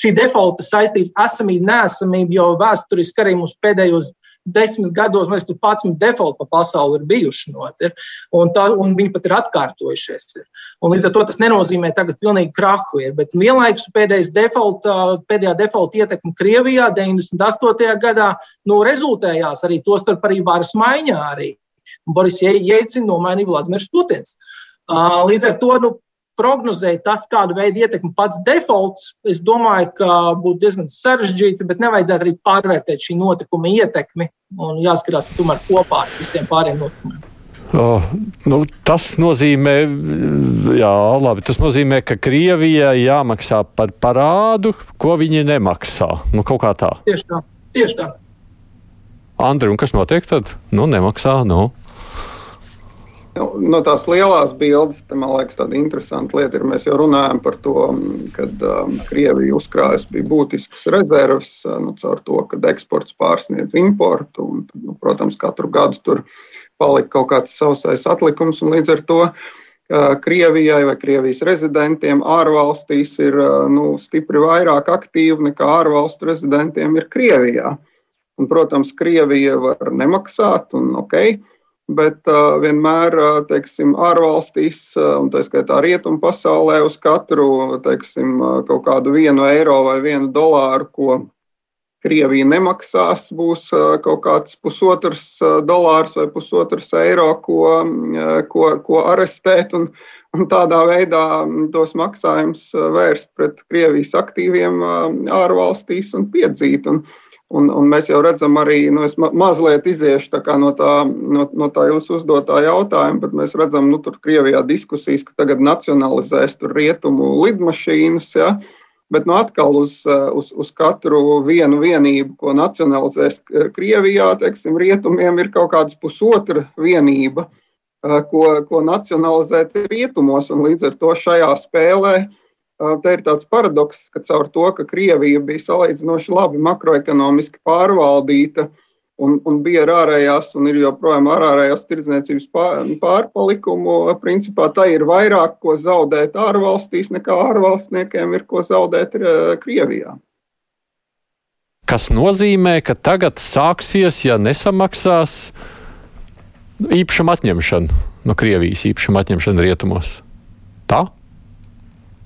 šī defaulta saistības esamība, nesamība, jo vēsturiski arī mums pēdējos desmit gados mēs tur 11 defaulti pa pasauli ir bijuši. Not, ir, un, tā, un viņi pat ir atkārtojušies. Ir. Un līdz ar to tas nenozīmē tagad pilnīgi krahu. Ir, bet vienlaikus pēdējais default, pēdējā defaulta ietekme Krievijā 98. gadā nu, rezultējās arī to starp arī varas maiņā. Arī. Boris Jēdzins nomainīja Vladimirs Putins. Līdz ar to nu, prognozēt tas, kādu veidu ietekmi pats defaults, es domāju, ka būtu diezgan sarežģīti, bet nevajadzētu arī pārvērtēt šī notikuma ietekmi un jāskatās tomēr kopā ar visiem pārējiem notikumiem. Oh, nu, tas nozīmē, jā, labi, tas nozīmē, ka Krievijai jāmaksā par parādu, ko viņi nemaksā. Nu, kaut kā tā. Tieši tā. Tieši tā. Andri, un kas notiek tad? Nu, nemaksā. Nu. Nu, no tās lielās bildes, tā, man liekas, tāda interesanta lieta ir, mēs jau runājam par to, kad um, Krievija uzkrājas bija būtiskas rezerves, uh, nu, caur to, ka eksports pārsniedz importu, un, nu, protams, katru gadu tur palika kaut kāds sausais atlikums, un līdz ar to uh, Krievijai vai Krievijas rezidentiem ārvalstīs ir uh, nu, stipri vairāk aktīvi nekā ārvalstu rezidentiem ir Krievijā. Un, protams, Krievija var nemaksāt, un ok, bet uh, vienmēr teiksim, ārvalstīs, un tā skaitā rietumu pasaulē, uz katru teiksim, kaut kādu vienu eiro vai vienu dolāru, ko Krievija nemaksās, būs kaut kāds pusotrs dolārs vai pusotrs eiro, ko, ko, ko arestēt un, un tādā veidā tos maksājumus vērst pret Krievijas aktīviem ārvalstīs un piedzīt. Un, Un, un mēs jau redzam, arī nu, ma mazliet iziešu tā no, tā, no, no tā jūsu uzdotā jautājuma, bet mēs redzam, ka nu, tur Krievijā diskusijas, ka tagad nacionalizēs rietumu lidmašīnas. Ja? Bet nu, atkal uz, uz, uz katru vienu vienību, ko nacionalizēs Krievijā, teiksim, rietumiem ir kaut kāda pusotra vienība, ko, ko nacionalizēt rietumos. Līdz ar to šajā spēlē uh, Te ir tāds paradoks, ka caur to, ka Krievija bija salīdzinoši labi makroekonomiski pārvaldīta un, un bija ar ārējās, un ir joprojām ar ārējās tirdzniecības pārpalikumu, principā tā ir vairāk ko zaudēt ārvalstīs, nekā ārvalstniekiem ir ko zaudēt Krievijā. Kas nozīmē, ka tagad sāksies, ja nesamaksās īpašuma atņemšana no Krievijas, īpašuma atņemšana rietumos. Tā?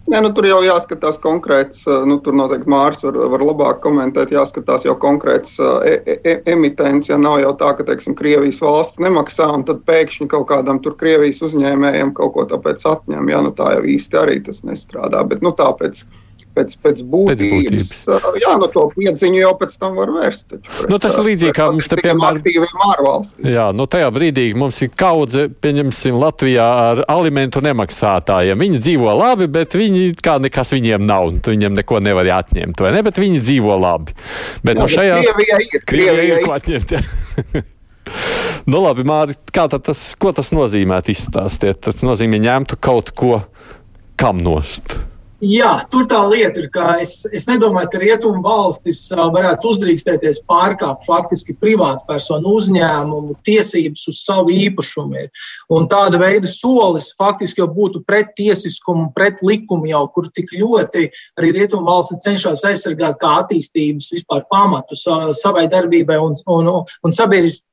Nē, nu, tur jau jāskatās konkrēts, nu, tur noteikti Mārcis var, var labāk komentēt, jāskatās jau konkrēts e, e, e, emitents. Ja nav jau tā, ka, teiksim, Krievijas valsts nemaksā, un tad pēkšņi kaut kādam tur Krievijas uzņēmējiem kaut ko tāpēc atņem. Ja, nu, tā jau īsti arī tas nestrādā. Bet, nu, tāpēc, pēc, pēc būtības. Pēc būtības. Jā, nu, to piedziņu jau pēc tam var vērst. Taču, pret, nu, tas ir līdzīgi kā mums te, piemēram, jā, nu, tajā brīdī mums ir kaudze, pieņemsim, Latvijā ar alimentu nemaksātājiem. Viņi dzīvo labi, bet viņi kā nekas viņiem nav, un viņiem neko nevar atņemt, vai ne? Bet viņi dzīvo labi. Bet jā, no šajā Krievijā ir. Krievijā ir ko atņemt. nu, labi, Māri, kā tas, ko tas nozīmē? Izstāstiet. Tas nozīmē ņemtu kaut ko kam nost. Jā, tur tā lieta ir, ka es, es nedomāju, ka rietumu valstis varētu uzdrīkstēties pārkāpt faktiski privātu personu uzņēmumu tiesības uz savu īpašumu. Un tāda veida solis faktiski jau būtu pret tiesiskumu, pret likumu, jau, kur tik ļoti arī rietumu valstis cenšas aizsargāt kā attīstības vispār pamatu savai darbībai un, un, un sabiedriskai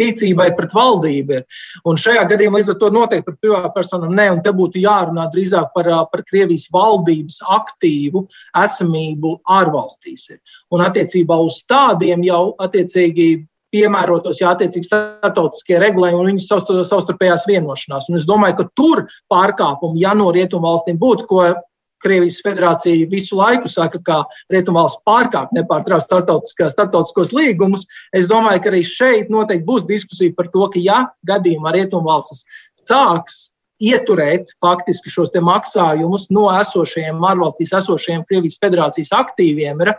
ticībai pret valdību. Ir. Un šajā gadījumā līdz ar to noteikti par privātpersonām nē, un te būtu jārunā drīzāk par, par Krievijas valdības aktīvu esamību ārvalstīs. Ir. Un attiecībā uz tādiem jau attiecīgi piemērotos, ja attiecīgi starptautiskie regulējumi un viņu savstarpējās vienošanās. Un es domāju, ka tur pārkāpumi, ja no rietumu valstīm būtu, ko Krievijas federācija visu laiku saka, ka Rietumvalsts pārkāpj nepārtraukt starptautiskos līgumus. Es domāju, ka arī šeit noteikti būs diskusija par to, ka ja gadījumā Rietumvalstis sāks ieturēt faktiski šos maksājumus no esošajiem ārvalstīs esošajiem Krievijas federācijas aktīviem, ir,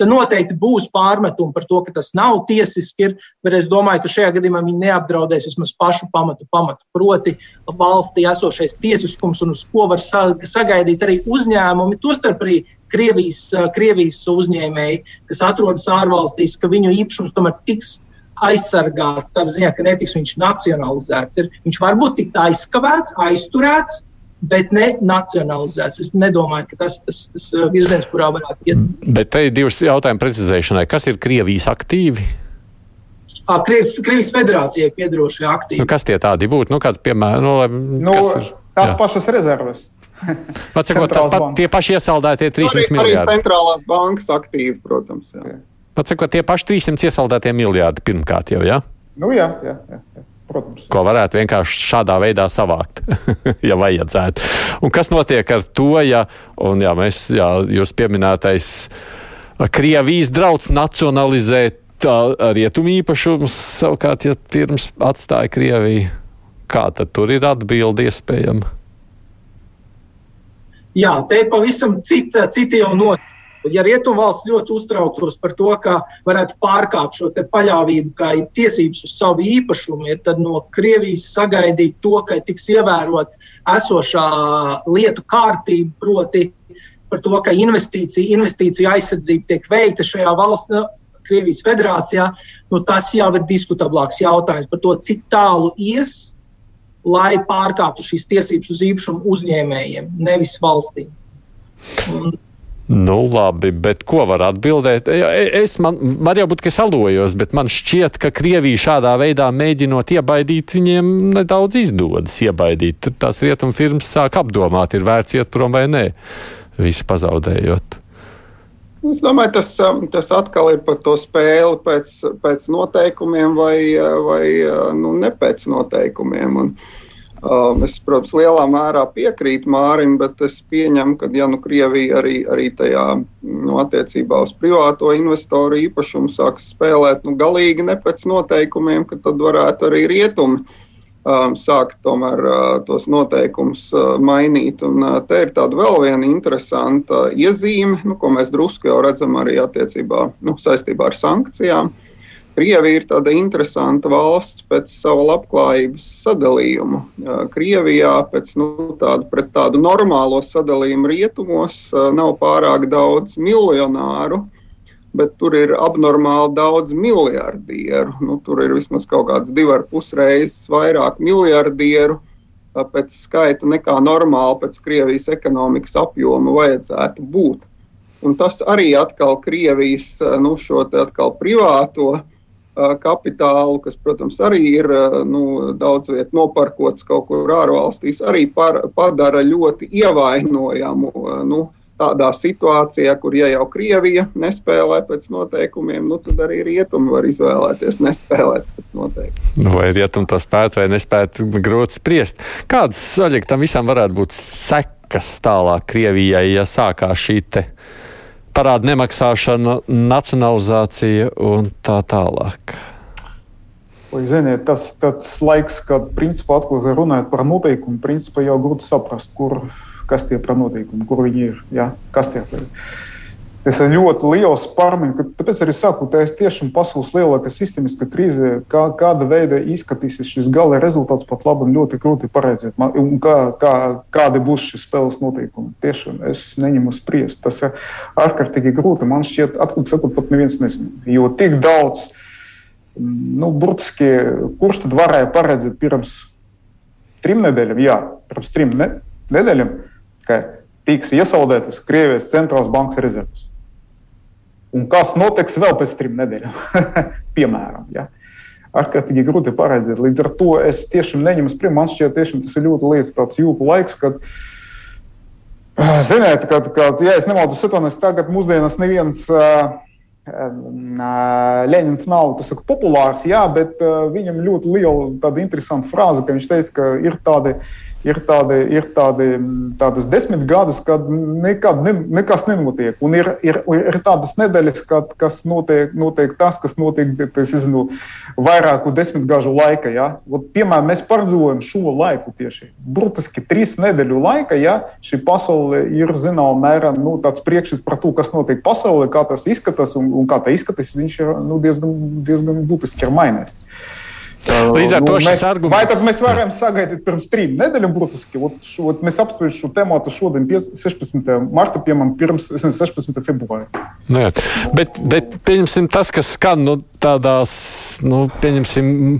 tad noteikti būs pārmetumi par to, ka tas nav tiesiski. Ir, bet es domāju, ka šajā gadījumā viņi neapdraudēs vismaz pašu pamatu, pamatu proti valstī esošais tiesiskums un uz ko var sagaidīt arī uzņēmumi, tostarp arī Krievijas, Krievijas uzņēmēji, kas atrodas ārvalstīs, ka viņu īpašums tomēr tiks aizsargāts tādā ziņā, ka netiks viņš nacionalizēts. Ir, viņš var būt tik aizskavēts, aizturēts, bet ne nacionalizēts. Es nedomāju, ka tas ir tas, tas uh, virziens, kurā varētu iet. Bet te ir divas jautājumu precizēšanai. Kas ir Krievijas aktīvi? Kriev, Krievijas federācijai piedarošie aktīvi. Nu, kas tie tādi būtu? Nu, kāds, piemēram, nu, nu, ir, tās jā. pašas rezerves. Pacakot, tas pat, tie paši iesaldētie 300 miljardi. Arī centrālās bankas aktīvi, protams. Jā. Jā. Pats, tie paši 300 iesaldētie miljardi pirmkārt jau, jā? Ja? Nu, jā, jā, jā, jā. Protams. Ko varētu vienkārši šādā veidā savākt, ja vajadzētu. Un kas notiek ar to, ja, un jā, mēs, jā, jūs pieminētais Krievijas drauds nacionalizēt rietumu īpašumus, savukārt, ja pirms atstāja Krieviju, kā tad tur ir atbildi iespējama? Jā, te pavisam cita, cita jau nosacījuma Ja Rietumvalsts ļoti uztrauktos par to, ka varētu pārkāpt šo paļāvību, kā ir tiesības uz savu īpašumu, ja tad no Krievijas sagaidīt to, ka tiks ievērot esošā lietu kārtība, proti par to, ka investīcija, investīcija aizsardzība tiek veikta šajā valstī. Krievijas federācijā, nu, tas jau ir diskutablāks jautājums par to, cik tālu ies, lai pārkāptu šīs tiesības uz īpašumu uzņēmējiem, nevis valstīm. Un Nu, labi, bet ko var atbildēt? E, es man, var jau būt, ka es alojos, bet man šķiet, ka Krievija šādā veidā mēģinot iebaidīt, viņiem nedaudz izdodas iebaidīt. Tad tās rietumu firmas sāk apdomāt, ir vērts iet prom vai nē, visu pazaudējot. Es domāju, tas, um, tas atkal ir par to spēli pēc, pēc noteikumiem vai, vai nu, ne pēc noteikumiem. Un, uh, es, protams, lielā mērā piekrītu Mārim, bet es pieņemu, ka, ja nu Krievija arī, arī tajā nu, attiecībā uz privāto investoru īpašumu sāks spēlēt nu, galīgi ne pēc noteikumiem, tad varētu arī rietumi um, sākt tomēr uh, tos noteikumus uh, mainīt. Un, uh, te ir tāda vēl viena interesanta iezīme, nu, ko mēs drusku jau redzam arī attiecībā nu, saistībā ar sankcijām. Uh, Krievija ir tāda interesanta valsts pēc sava labklājības sadalījuma. Krievijā pēc nu, tādu, tādu normālo sadalījumu rietumos nav pārāk daudz miljonāru, bet tur ir abnormāli daudz miljardieru. Nu, tur ir vismaz kaut kāds divas ar pus reizes vairāk miljardieru pēc skaita nekā normāli pēc Krievijas ekonomikas apjoma vajadzētu būt. Un tas arī atkal Krievijas nu, atkal privāto uh, kapitālu, kas, protams, arī ir nu, daudz vietā noparkots kaut kur ārvalstīs, arī par, padara ļoti ievainojamu. Nu, tādā situācijā, kur ja jau Krievija nespēlē pēc noteikumiem, nu, tad arī rietumi var izvēlēties nespēlēt pēc noteikumiem. Vai rietumi to spētu vai nespētu, grūti spriest. Kādas Aļek, tam visam varētu būt sekas tālāk Krievijai, ja sākās šī parāda nemaksāšana, nacionalizācija un tā tālāk? Vai, ziniet, tas ir laiks, kad principā atkal runājot par noteikumu, principā jau grūti saprast, kur kas tie par notiekumu, kur viņi ir. Ja? Kas tie ir? Tas ir ļoti liels pārmaiņas. Tāpēc arī saku, ka tas tiešām pasaules lielākā sistēmiska krīze, kā, kāda veida izskatīsies šis gala rezultāts, pat labi ļoti grūti paredzēt. Man, kā, kā, kādi būs šis spēles noteikumi? Tiešām es neņemu spriest. Tas ir ārkārtīgi grūti. Man šķiet, atklāti sakot, pat neviens nezina. Jo tik daudz, nu, burtiski, kurš tad varēja paredzēt pirms trim nedēļām? Jā, pirms trim ne, nedēļām ka tiks iesaldētas Krievijas centrālās bankas rezerves. Un kas notiks vēl pēc trim nedēļām? Piemēram, ja? ārkārtīgi grūti paredzēt. Līdz ar to es tiešām neņemu spriedumu. Man šķiet, tiešām tas ir ļoti liels tāds jūku laiks, kad, ziniet, kad, kad ja es nemaldos, atvainojos, tagad mūsdienās neviens. Uh, Leņņņins nav tas saka, populārs, jā, bet uh, viņam ļoti liela tāda interesanta frāze, ka viņš teica, ka ir tādi ir, tādi, ir tādi, tādas desmit gadus, kad nekad, ne, nekas nenotiek. Un ir, ir, ir tādas nedēļas, kad kas notiek, notiek tas, kas notiek zinu, vairāku desmitgažu laikā. Ja? Ot, piemēram, mēs pārdzīvojam šo laiku tieši. Burtiski trīs nedēļu laikā ja? šī pasaule ir zināmā mērā nu, tāds priekšstats par to, kas notiek pasaulē, kā tas izskatās un, un kā tas izskatās. Viņš ir nu, diezgan, diezgan būtiski mainījies. Līdz ar nu, to šis arguments. Vai tad mēs varam sagaidīt pirms trim nedēļām, burtiski? Mēs apspriežam šo tēmu šodien, 16. marta, piemēram, pirms 16. februāra. Nu, jā. bet, bet pieņemsim tas, kas skan nu, tādās, nu, pieņemsim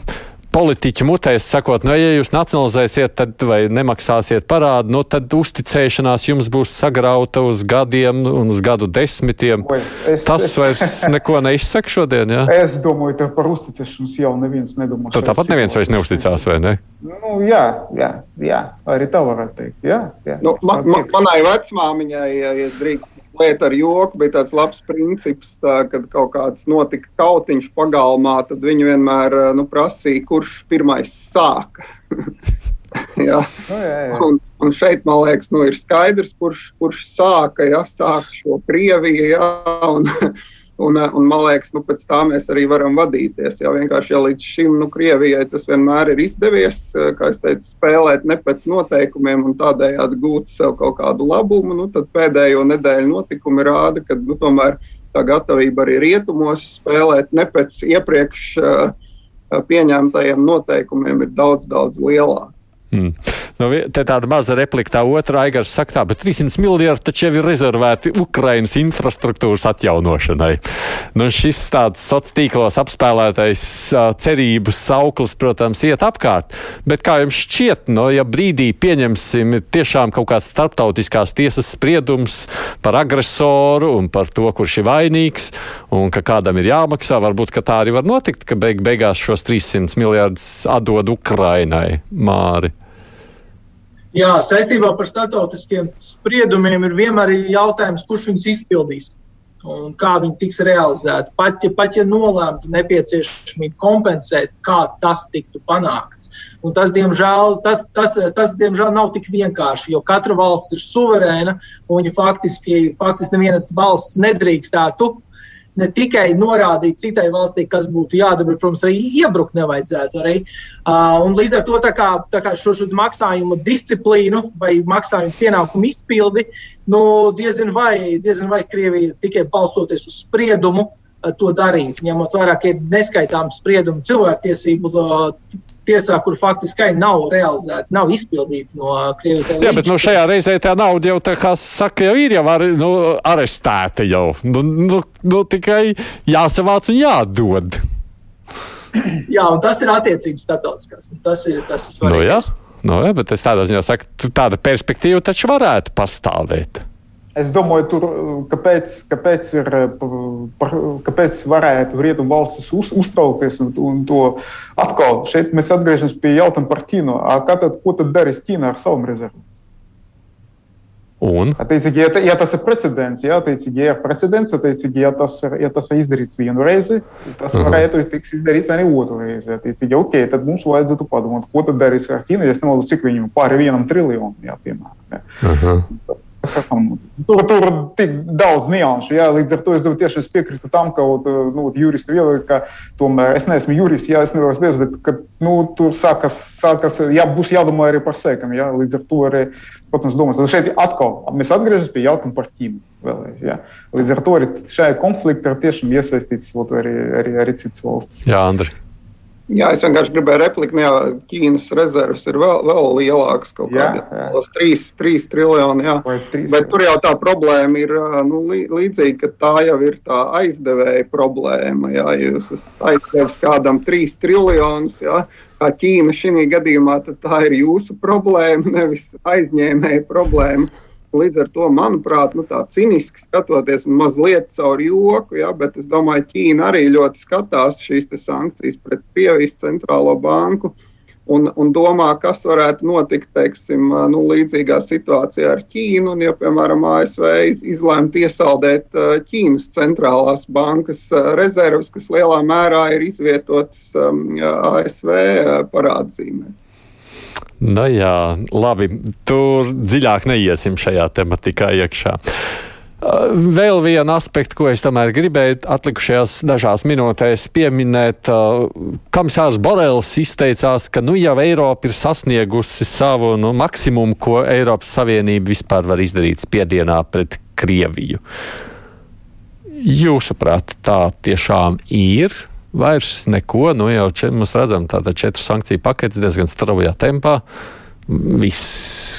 politiķu mutēs sakot, nu, ja jūs nacionalizēsiet, tad vai nemaksāsiet parādu, nu, tad uzticēšanās jums būs sagrauta uz gadiem un uz gadu desmitiem. Vai, es, Tas es, vairs neko neizsaka šodien. Ja? Es domāju, ka par uzticēšanos jau neviens nedomā. Tad tāpat neviens vairs neusticās, vai ne? Nu, jā, jā, jā, arī tā varētu teikt. Jā, jā. Nu, man, man, manai vecmāmiņai, ja es drīkstu lieta ar joku, bija tāds labs princips, kad kaut kāds notika kautiņš pagalmā, tad viņi vienmēr nu, prasīja, kurš pirmais sāka. jā. Nu, jā, jā. Un, un šeit, man liekas, nu, ir skaidrs, kurš, kurš sāka, ja, sāka šo Krieviju. Jā, un, Un, un man liekas, nu, pēc tā mēs arī varam vadīties. Jā, vienkārši ja līdz šim nu, Krievijai tas vienmēr ir izdevies, kā es teicu, spēlēt ne pēc noteikumiem un tādējādi gūt sev kaut kādu labumu. Nu, tad pēdējo nedēļu notikumi rāda, ka nu, tomēr tā gatavība arī rietumos spēlēt ne pēc iepriekš uh, pieņemtajiem noteikumiem ir daudz, daudz lielāka. Mm. Nu, te tāda maza replika, tā otrā aigars saka, tā, bet 300 miljardi taču jau ir rezervēti Ukrainas infrastruktūras atjaunošanai. Nu, šis tāds sociālos tīklos apspēlētais cerību sauklis, protams, iet apkārt. Bet kā jums šķiet, no, ja brīdī pieņemsim tiešām kaut kāds starptautiskās tiesas spriedums par agresoru un par to, kurš ir vainīgs un ka kādam ir jāmaksā, varbūt tā arī var notikt, ka beig beigās šos 300 miljardus atdod Ukrainai. Māri. Jā, saistībā par startautiskiem spriedumiem ir vienmēr jautājums, kurš viņus izpildīs un kā viņi tiks realizēti. Pat ja, pat, ja nolēmtu nepieciešamību kompensēt, kā tas tiktu panākts. Un tas, diemžēl, tas, tas, tas, diemžēl, nav tik vienkārši, jo katra valsts ir suverēna un viņa faktiski, faktiski neviena valsts nedrīkstētu ne tikai norādīt citai valstī, kas būtu jādara, bet, protams, arī iebrukt nevajadzētu. Arī. Uh, līdz ar to tā kā, tā kā šo, šo maksājumu disciplīnu vai maksājumu pienākumu izpildi, nu, diezin vai, diezin vai Krievija tikai balstoties uz spriedumu to darīt, ņemot vērā, ka ir neskaitāms spriedumu cilvēktiesību uh, tiesā, kur faktiski nav realizēta, nav izpildīta no Krievijas puses. Jā, bet nu, šajā reizē tā nauda jau, tā kā saka, jau ir jau ar, nu, arestēta jau. Nu, nu, nu, tikai jāsavāc un jādod. Jā, un tas ir attiecības starptautiskās. Tas ir tas ir svarīgi. Nu, jā. Nu, jā, bet es tādā ziņā saku, tāda perspektīva taču varētu pastāvēt. Es domāju, tur, kāpēc, kāpēc, ir, kāpēc varētu rietumu valstis uz, uztraukties un, un to atkal šeit mēs atgriežamies pie jautājuma par Ķīnu. Tad, ko tad darīs Ķīna ar savam rezervu? Un? Attiecīgi, ja, ja tas ir precedents, ja, attiecīgi, ja precedents, attiecīgi, ja tas ir, ja tas ir izdarīts vienu reizi, tas uh -huh. varētu tikt izdarīts arī otru reizi. Attiecīgi, ok, tad mums vajadzētu padomāt, ko tad darīs ar Ķīnu, ja es nemaldu, cik viņam pāri vienam triljonam, jā, piemēram. Ja. Uh -huh. Sakam, tur tur tik daudz nianšu. Jā, līdz ar to es tieši es piekrītu tam, ka nu, juristi viedokļi, ka tomēr es neesmu jurists, jā, es nevaru spriest, bet ka, nu, tur sākas, sākas jā, būs jādomā arī par sekām. Jā, līdz ar to arī, protams, domās. Tad šeit atkal mēs atgriežamies pie jautājuma par Ķīnu. Vēlreiz, jā. Līdz ar to arī šajā konfliktā tiešām iesaistīts arī, arī, arī citas valstis. Jā, Andri. Jā, es vienkārši gribēju repliku, ka nu Ķīnas rezerves ir vēl, vēl lielākas, kaut kādas 3, 3 triljoni. Jā. Bet tur jau tā problēma ir nu, līdzīga, ka tā jau ir tā aizdevēja problēma. Jā, jūs esat aizdevis kādam 3 triljonus, jā, kā Ķīna šī gadījumā, tad tā ir jūsu problēma, nevis aizņēmēja problēma. Līdz ar to, manuprāt, nu, tā ciniski skatoties, mazliet caur joku, ja, bet es domāju, Ķīna arī ļoti skatās šīs sankcijas pret Krievijas centrālo banku un, un domā, kas varētu notikt teiksim, nu, līdzīgā situācijā ar Ķīnu. Un, ja, piemēram, ASV izlēma iesaldēt Ķīnas centrālās bankas rezerves, kas lielā mērā ir izvietotas um, ASV parādzīmē. Nu jā, labi, tur dziļāk neiesim šajā tematikā iekšā. Uh, vēl vienu aspektu, ko es tomēr gribēju atlikušajās dažās minūtēs pieminēt, uh, komisārs Borels izteicās, ka nu jau Eiropa ir sasniegusi savu nu, maksimumu, ko Eiropas Savienība vispār var izdarīt spiedienā pret Krieviju. Jūsuprāt, tā tiešām ir? Vairs neko. Nu, jau če, mēs redzam, tāda četru sankciju paketes diezgan straujā tempā. Viss.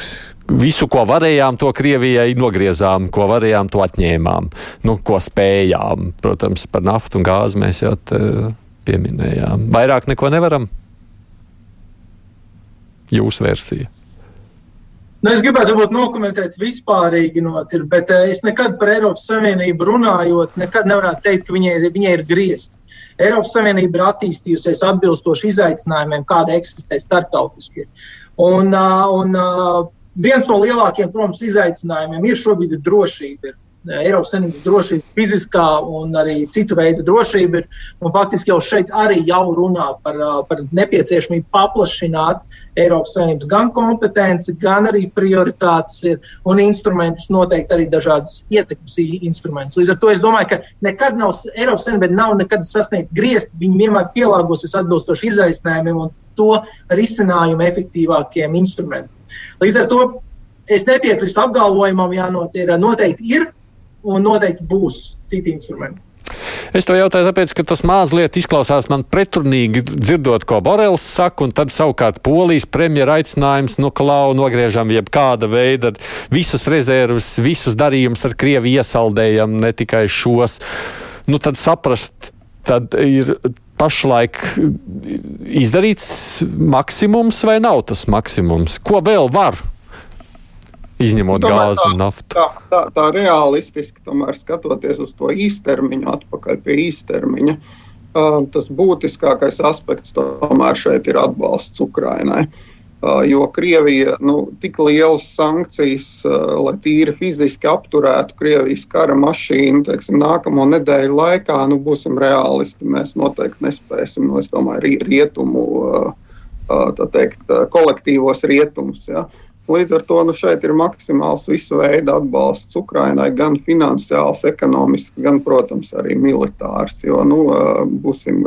Visu, ko varējām, to Krievijai nogriezām, ko varējām, to atņēmām. Nu, ko spējām. Protams, par naftu un gāzi mēs jau pieminējām. Vairāk neko nevaram. Jūsu versija. Nu, es gribētu būt nokomentēt vispārīgi, not, bet es nekad par Eiropas Savienību runājot, nekad nevarētu teikt, ka viņai ir, viņai ir griezt. Eiropas Savienība ir attīstījusies atbilstoši izaicinājumiem, kāda eksistē starptautiski. Un, un viens no lielākajiem, protams, izaicinājumiem ir šobrīd drošība. Ir Eiropas Savienības drošība, fiziskā un arī citu veidu drošība. Ir, faktiski jau šeit arī jau runā par, par nepieciešamību paplašināt Eiropas Savienības gan kompetenci, gan arī prioritātes ir, un instrumentus, noteikti arī dažādus ietekmes instrumentus. Līdz ar to es domāju, ka nekad nav Eiropas Savienība nav nekad sasniegt griezt, viņi vienmēr pielāgosies atbilstoši izaicinājumiem un to risinājumu efektīvākiem instrumentiem. Līdz ar to es nepiekrītu apgalvojumam, ja noteikti ir un noteikti būs citi instrumenti. Es to jautāju, tāpēc, ka tas mazliet izklausās man pretrunīgi dzirdot, ko Borels saka, un tad savukārt Polijas premjera aicinājums, nu, klau, nogriežam jebkāda veida visas rezerves, visus darījumus ar Krieviju iesaldējam, ne tikai šos. Nu, tad saprast, tad ir pašlaik izdarīts maksimums vai nav tas maksimums? Ko vēl var Izņemot tomēr gāzi un naftu. Tā, tā, tā realistiski, tomēr skatoties uz to īstermiņu, atpakaļ pie īstermiņa, uh, tas būtiskākais aspekts tomēr šeit ir atbalsts Ukrainai. Uh, jo Krievija nu, tik lielas sankcijas, uh, lai tīri fiziski apturētu Krievijas kara mašīnu, teiksim, nākamo nedēļu laikā, nu, būsim realisti. Mēs noteikti nespēsim, nu, es domāju, rietumu, teikt, kolektīvos rietumus. Ja. Uh, Līdz ar to nu, šeit ir maksimāls visu veidu atbalsts Ukrainai, gan finansiāls, ekonomisks, gan, protams, arī militārs. Jo, nu, būsim,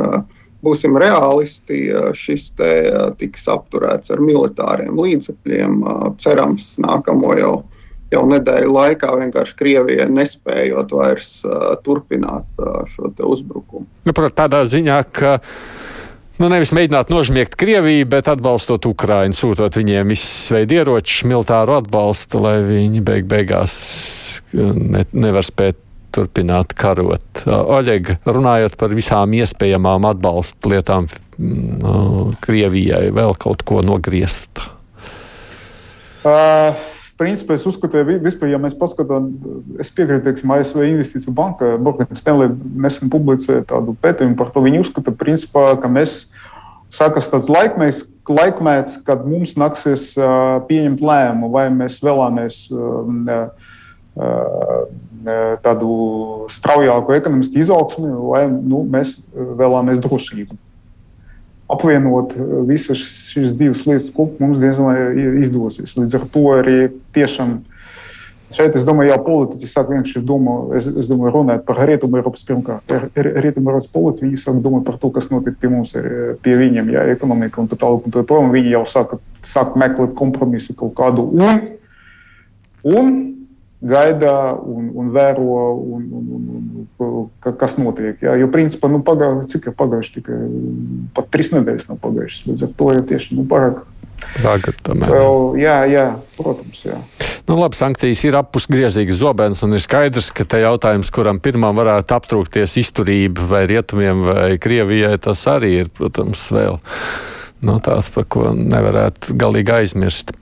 būsim realisti, šis te tiks apturēts ar militāriem līdzekļiem, cerams, nākamo jau, jau nedēļu laikā vienkārši Krievijai nespējot vairs turpināt šo uzbrukumu. Nu, tādā ziņā, ka nu, nevis mēģināt nožmiegt Krieviju, bet atbalstot Ukraiņu, sūtot viņiem visus veidu ieročus, militāru atbalstu, lai viņi beig beigās ne, nevar spēt turpināt karot. Oļeg, runājot par visām iespējamām atbalsta lietām, no, Krievijai vēl kaut ko nogriezt. Uh. principā es uzskatu, ka vispār, ja mēs paskatāmies, es piekrītu, teiksim, ASV investīciju banka, Morgan Stanley nesen publicēja tādu pētījumu par to. Viņi uzskata, principā, ka mēs sākas tāds laikmets, laikmets, kad mums nāksies pieņemt lēmumu, vai mēs vēlamies tādu straujāku ekonomisku izaugsmu, vai nu, mēs vēlamies drošību apvienot visas šīs divas lietas kopā mums diezgan izdosies. Līdz ar to arī tiešām. Šeit es domāju, jau politiķi sāk vienkārši domāt, es, es domāju, runāt par rietumu Eiropas pirmkārt. Rietumu Eiropas politiķi, viņi sāk domāt par to, kas notiek pie mums, pie viņiem, jā, ekonomika un tā tālāk. Un tā tālāk viņi jau sāk, sāk meklēt kompromisu kaut kādu. Un, un gaida un, un vēro, un, un, un, un, kas notiek. Jā. Jo, principā, nu, pagā, cik ir pagājuši tikai pat trīs nedēļas nav pagājušas. Līdz ar to jau tieši nu, pārāk. Tagad, tomēr. Vēl, jā, jā, protams. Jā. Nu, labi, sankcijas ir apusgriezīgas zobens, un ir skaidrs, ka te jautājums, kuram pirmām varētu aptrūkties izturība vai rietumiem vai Krievijai, tas arī ir, protams, vēl no tās, par ko nevarētu galīgi aizmirst.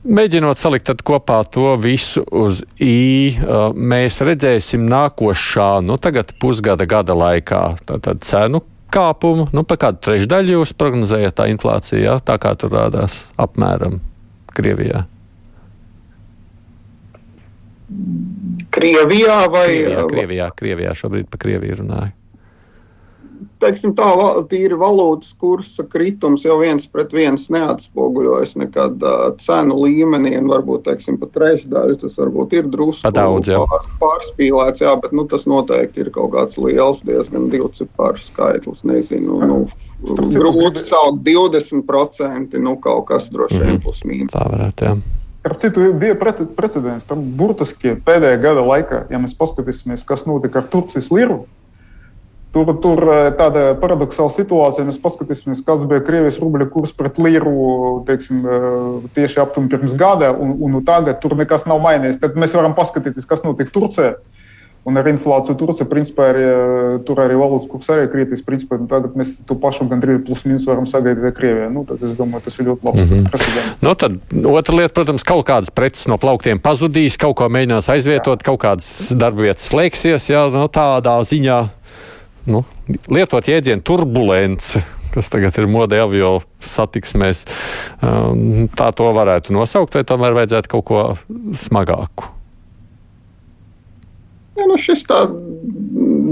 Mēģinot salikt kopā to visu uz I, mēs redzēsim nākošā, nu tagad pusgada gada laikā, tātad cenu kāpumu, nu pa kādu trešdaļu jūs prognozējat tā inflācija, jā, tā kā tur rādās apmēram Krievijā. Krievijā vai? Krievijā, Krievijā, Krievijā šobrīd pa Krieviju runāju teiksim, tā tīri valūtas kursa kritums jau viens pret viens neatspoguļojas nekad uh, cenu līmenī, varbūt teiksim, pat trešdaļu tas varbūt ir drusku daudz, jā. pārspīlēts, jā, bet nu, tas noteikti ir kaut kāds liels, diezgan divciparu skaitlis. Nezinu, nu, grūti saukt 20%, nu kaut kas droši vien mm -hmm. plus mīnus. Tā varētu, jā. Ar citu bija precedents tam burtiski pēdējā gada laikā, ja mēs paskatīsimies, kas notika ar Turcijas liru Tur, tur eh, tāda paradoxāla situācija. Mēs paskatīsimies, kāds bija Krievijas rubļa kurs pret līru teiksim, eh, tieši aptuveni pirms gada, un, un tagad tur nekas nav mainījies. Tad mēs varam paskatīties, kas notiek Turcijā. Un ar inflāciju Turcijā, principā, arī, eh, tur arī valūtas kurs arī kritīs. Principā, nu, tagad mēs to pašu gandrīz plus mīnus varam sagaidīt Krievijā. Nu, tad es domāju, tas ir ļoti labs mm -hmm. Nu, tad otra lieta, protams, kaut kādas preces no plauktiem pazudīs, kaut ko mēģinās aizvietot, jā. kaut kādas darba vietas slēgsies, jā, no tādā ziņā nu, lietot jēdzienu turbulence, kas tagad ir modē avio satiksmēs, um, tā to varētu nosaukt, vai tomēr vajadzētu kaut ko smagāku? Ja, nu šis tā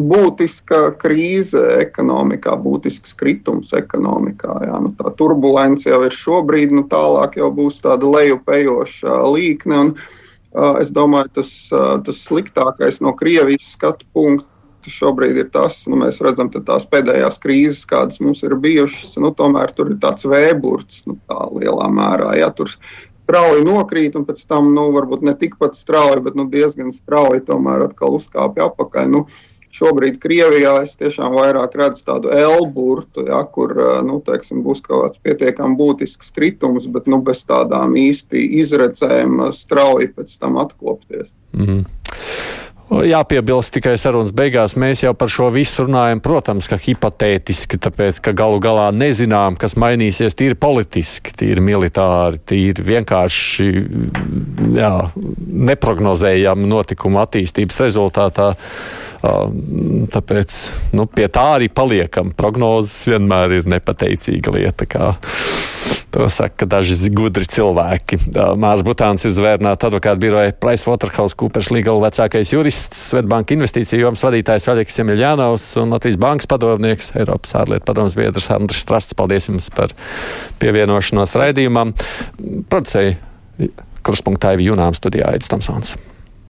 būtiska krīze ekonomikā, būtisks kritums ekonomikā. Jā, nu tā turbulence jau ir šobrīd, nu tālāk jau būs tāda lejupējoša līkne. Un, uh, es domāju, tas, uh, tas sliktākais no Krievijas skatu punkta šobrīd ir tas, nu, mēs redzam, tās pēdējās krīzes, kādas mums ir bijušas, nu, tomēr tur ir tāds vēburts, nu, tā lielā mērā. Ja, tur strauji nokrīt, un pēc tam, nu, varbūt ne tikpat strauji, bet nu, diezgan strauji tomēr atkal uzkāpja apakaļ. Nu, Šobrīd Krievijā es tiešām vairāk redzu tādu elburtu, ja, kur nu, teiksim, būs kaut kāds pietiekami būtisks kritums, bet nu, bez tādām īsti izredzēm strauji pēc tam atkopties. Mm -hmm. Jāpiebilst tikai sarunas beigās, mēs jau par šo visu runājam, protams, ka hipotētiski, tāpēc, ka galu galā nezinām, kas mainīsies tīri politiski, tīri militāri, tīri vienkārši jā, neprognozējama notikuma attīstības rezultātā. Tāpēc nu, pie tā arī paliekam. Prognozes vienmēr ir nepateicīga lieta. Kā to saka daži gudri cilvēki. Mārs Butāns ir zvērnāta advokāta biroja PricewaterhouseCoopers Legal vecākais jurists, Svetbanka investīciju jomas vadītājs Vaļekas Emiljanovs un Latvijas bankas padomnieks, Eiropas ārlietu padomas biedrs Andris Strasts. Paldies jums par pievienošanos raidījumam. Producēja kruspunktā ir Junām studijā Aits Tomsons.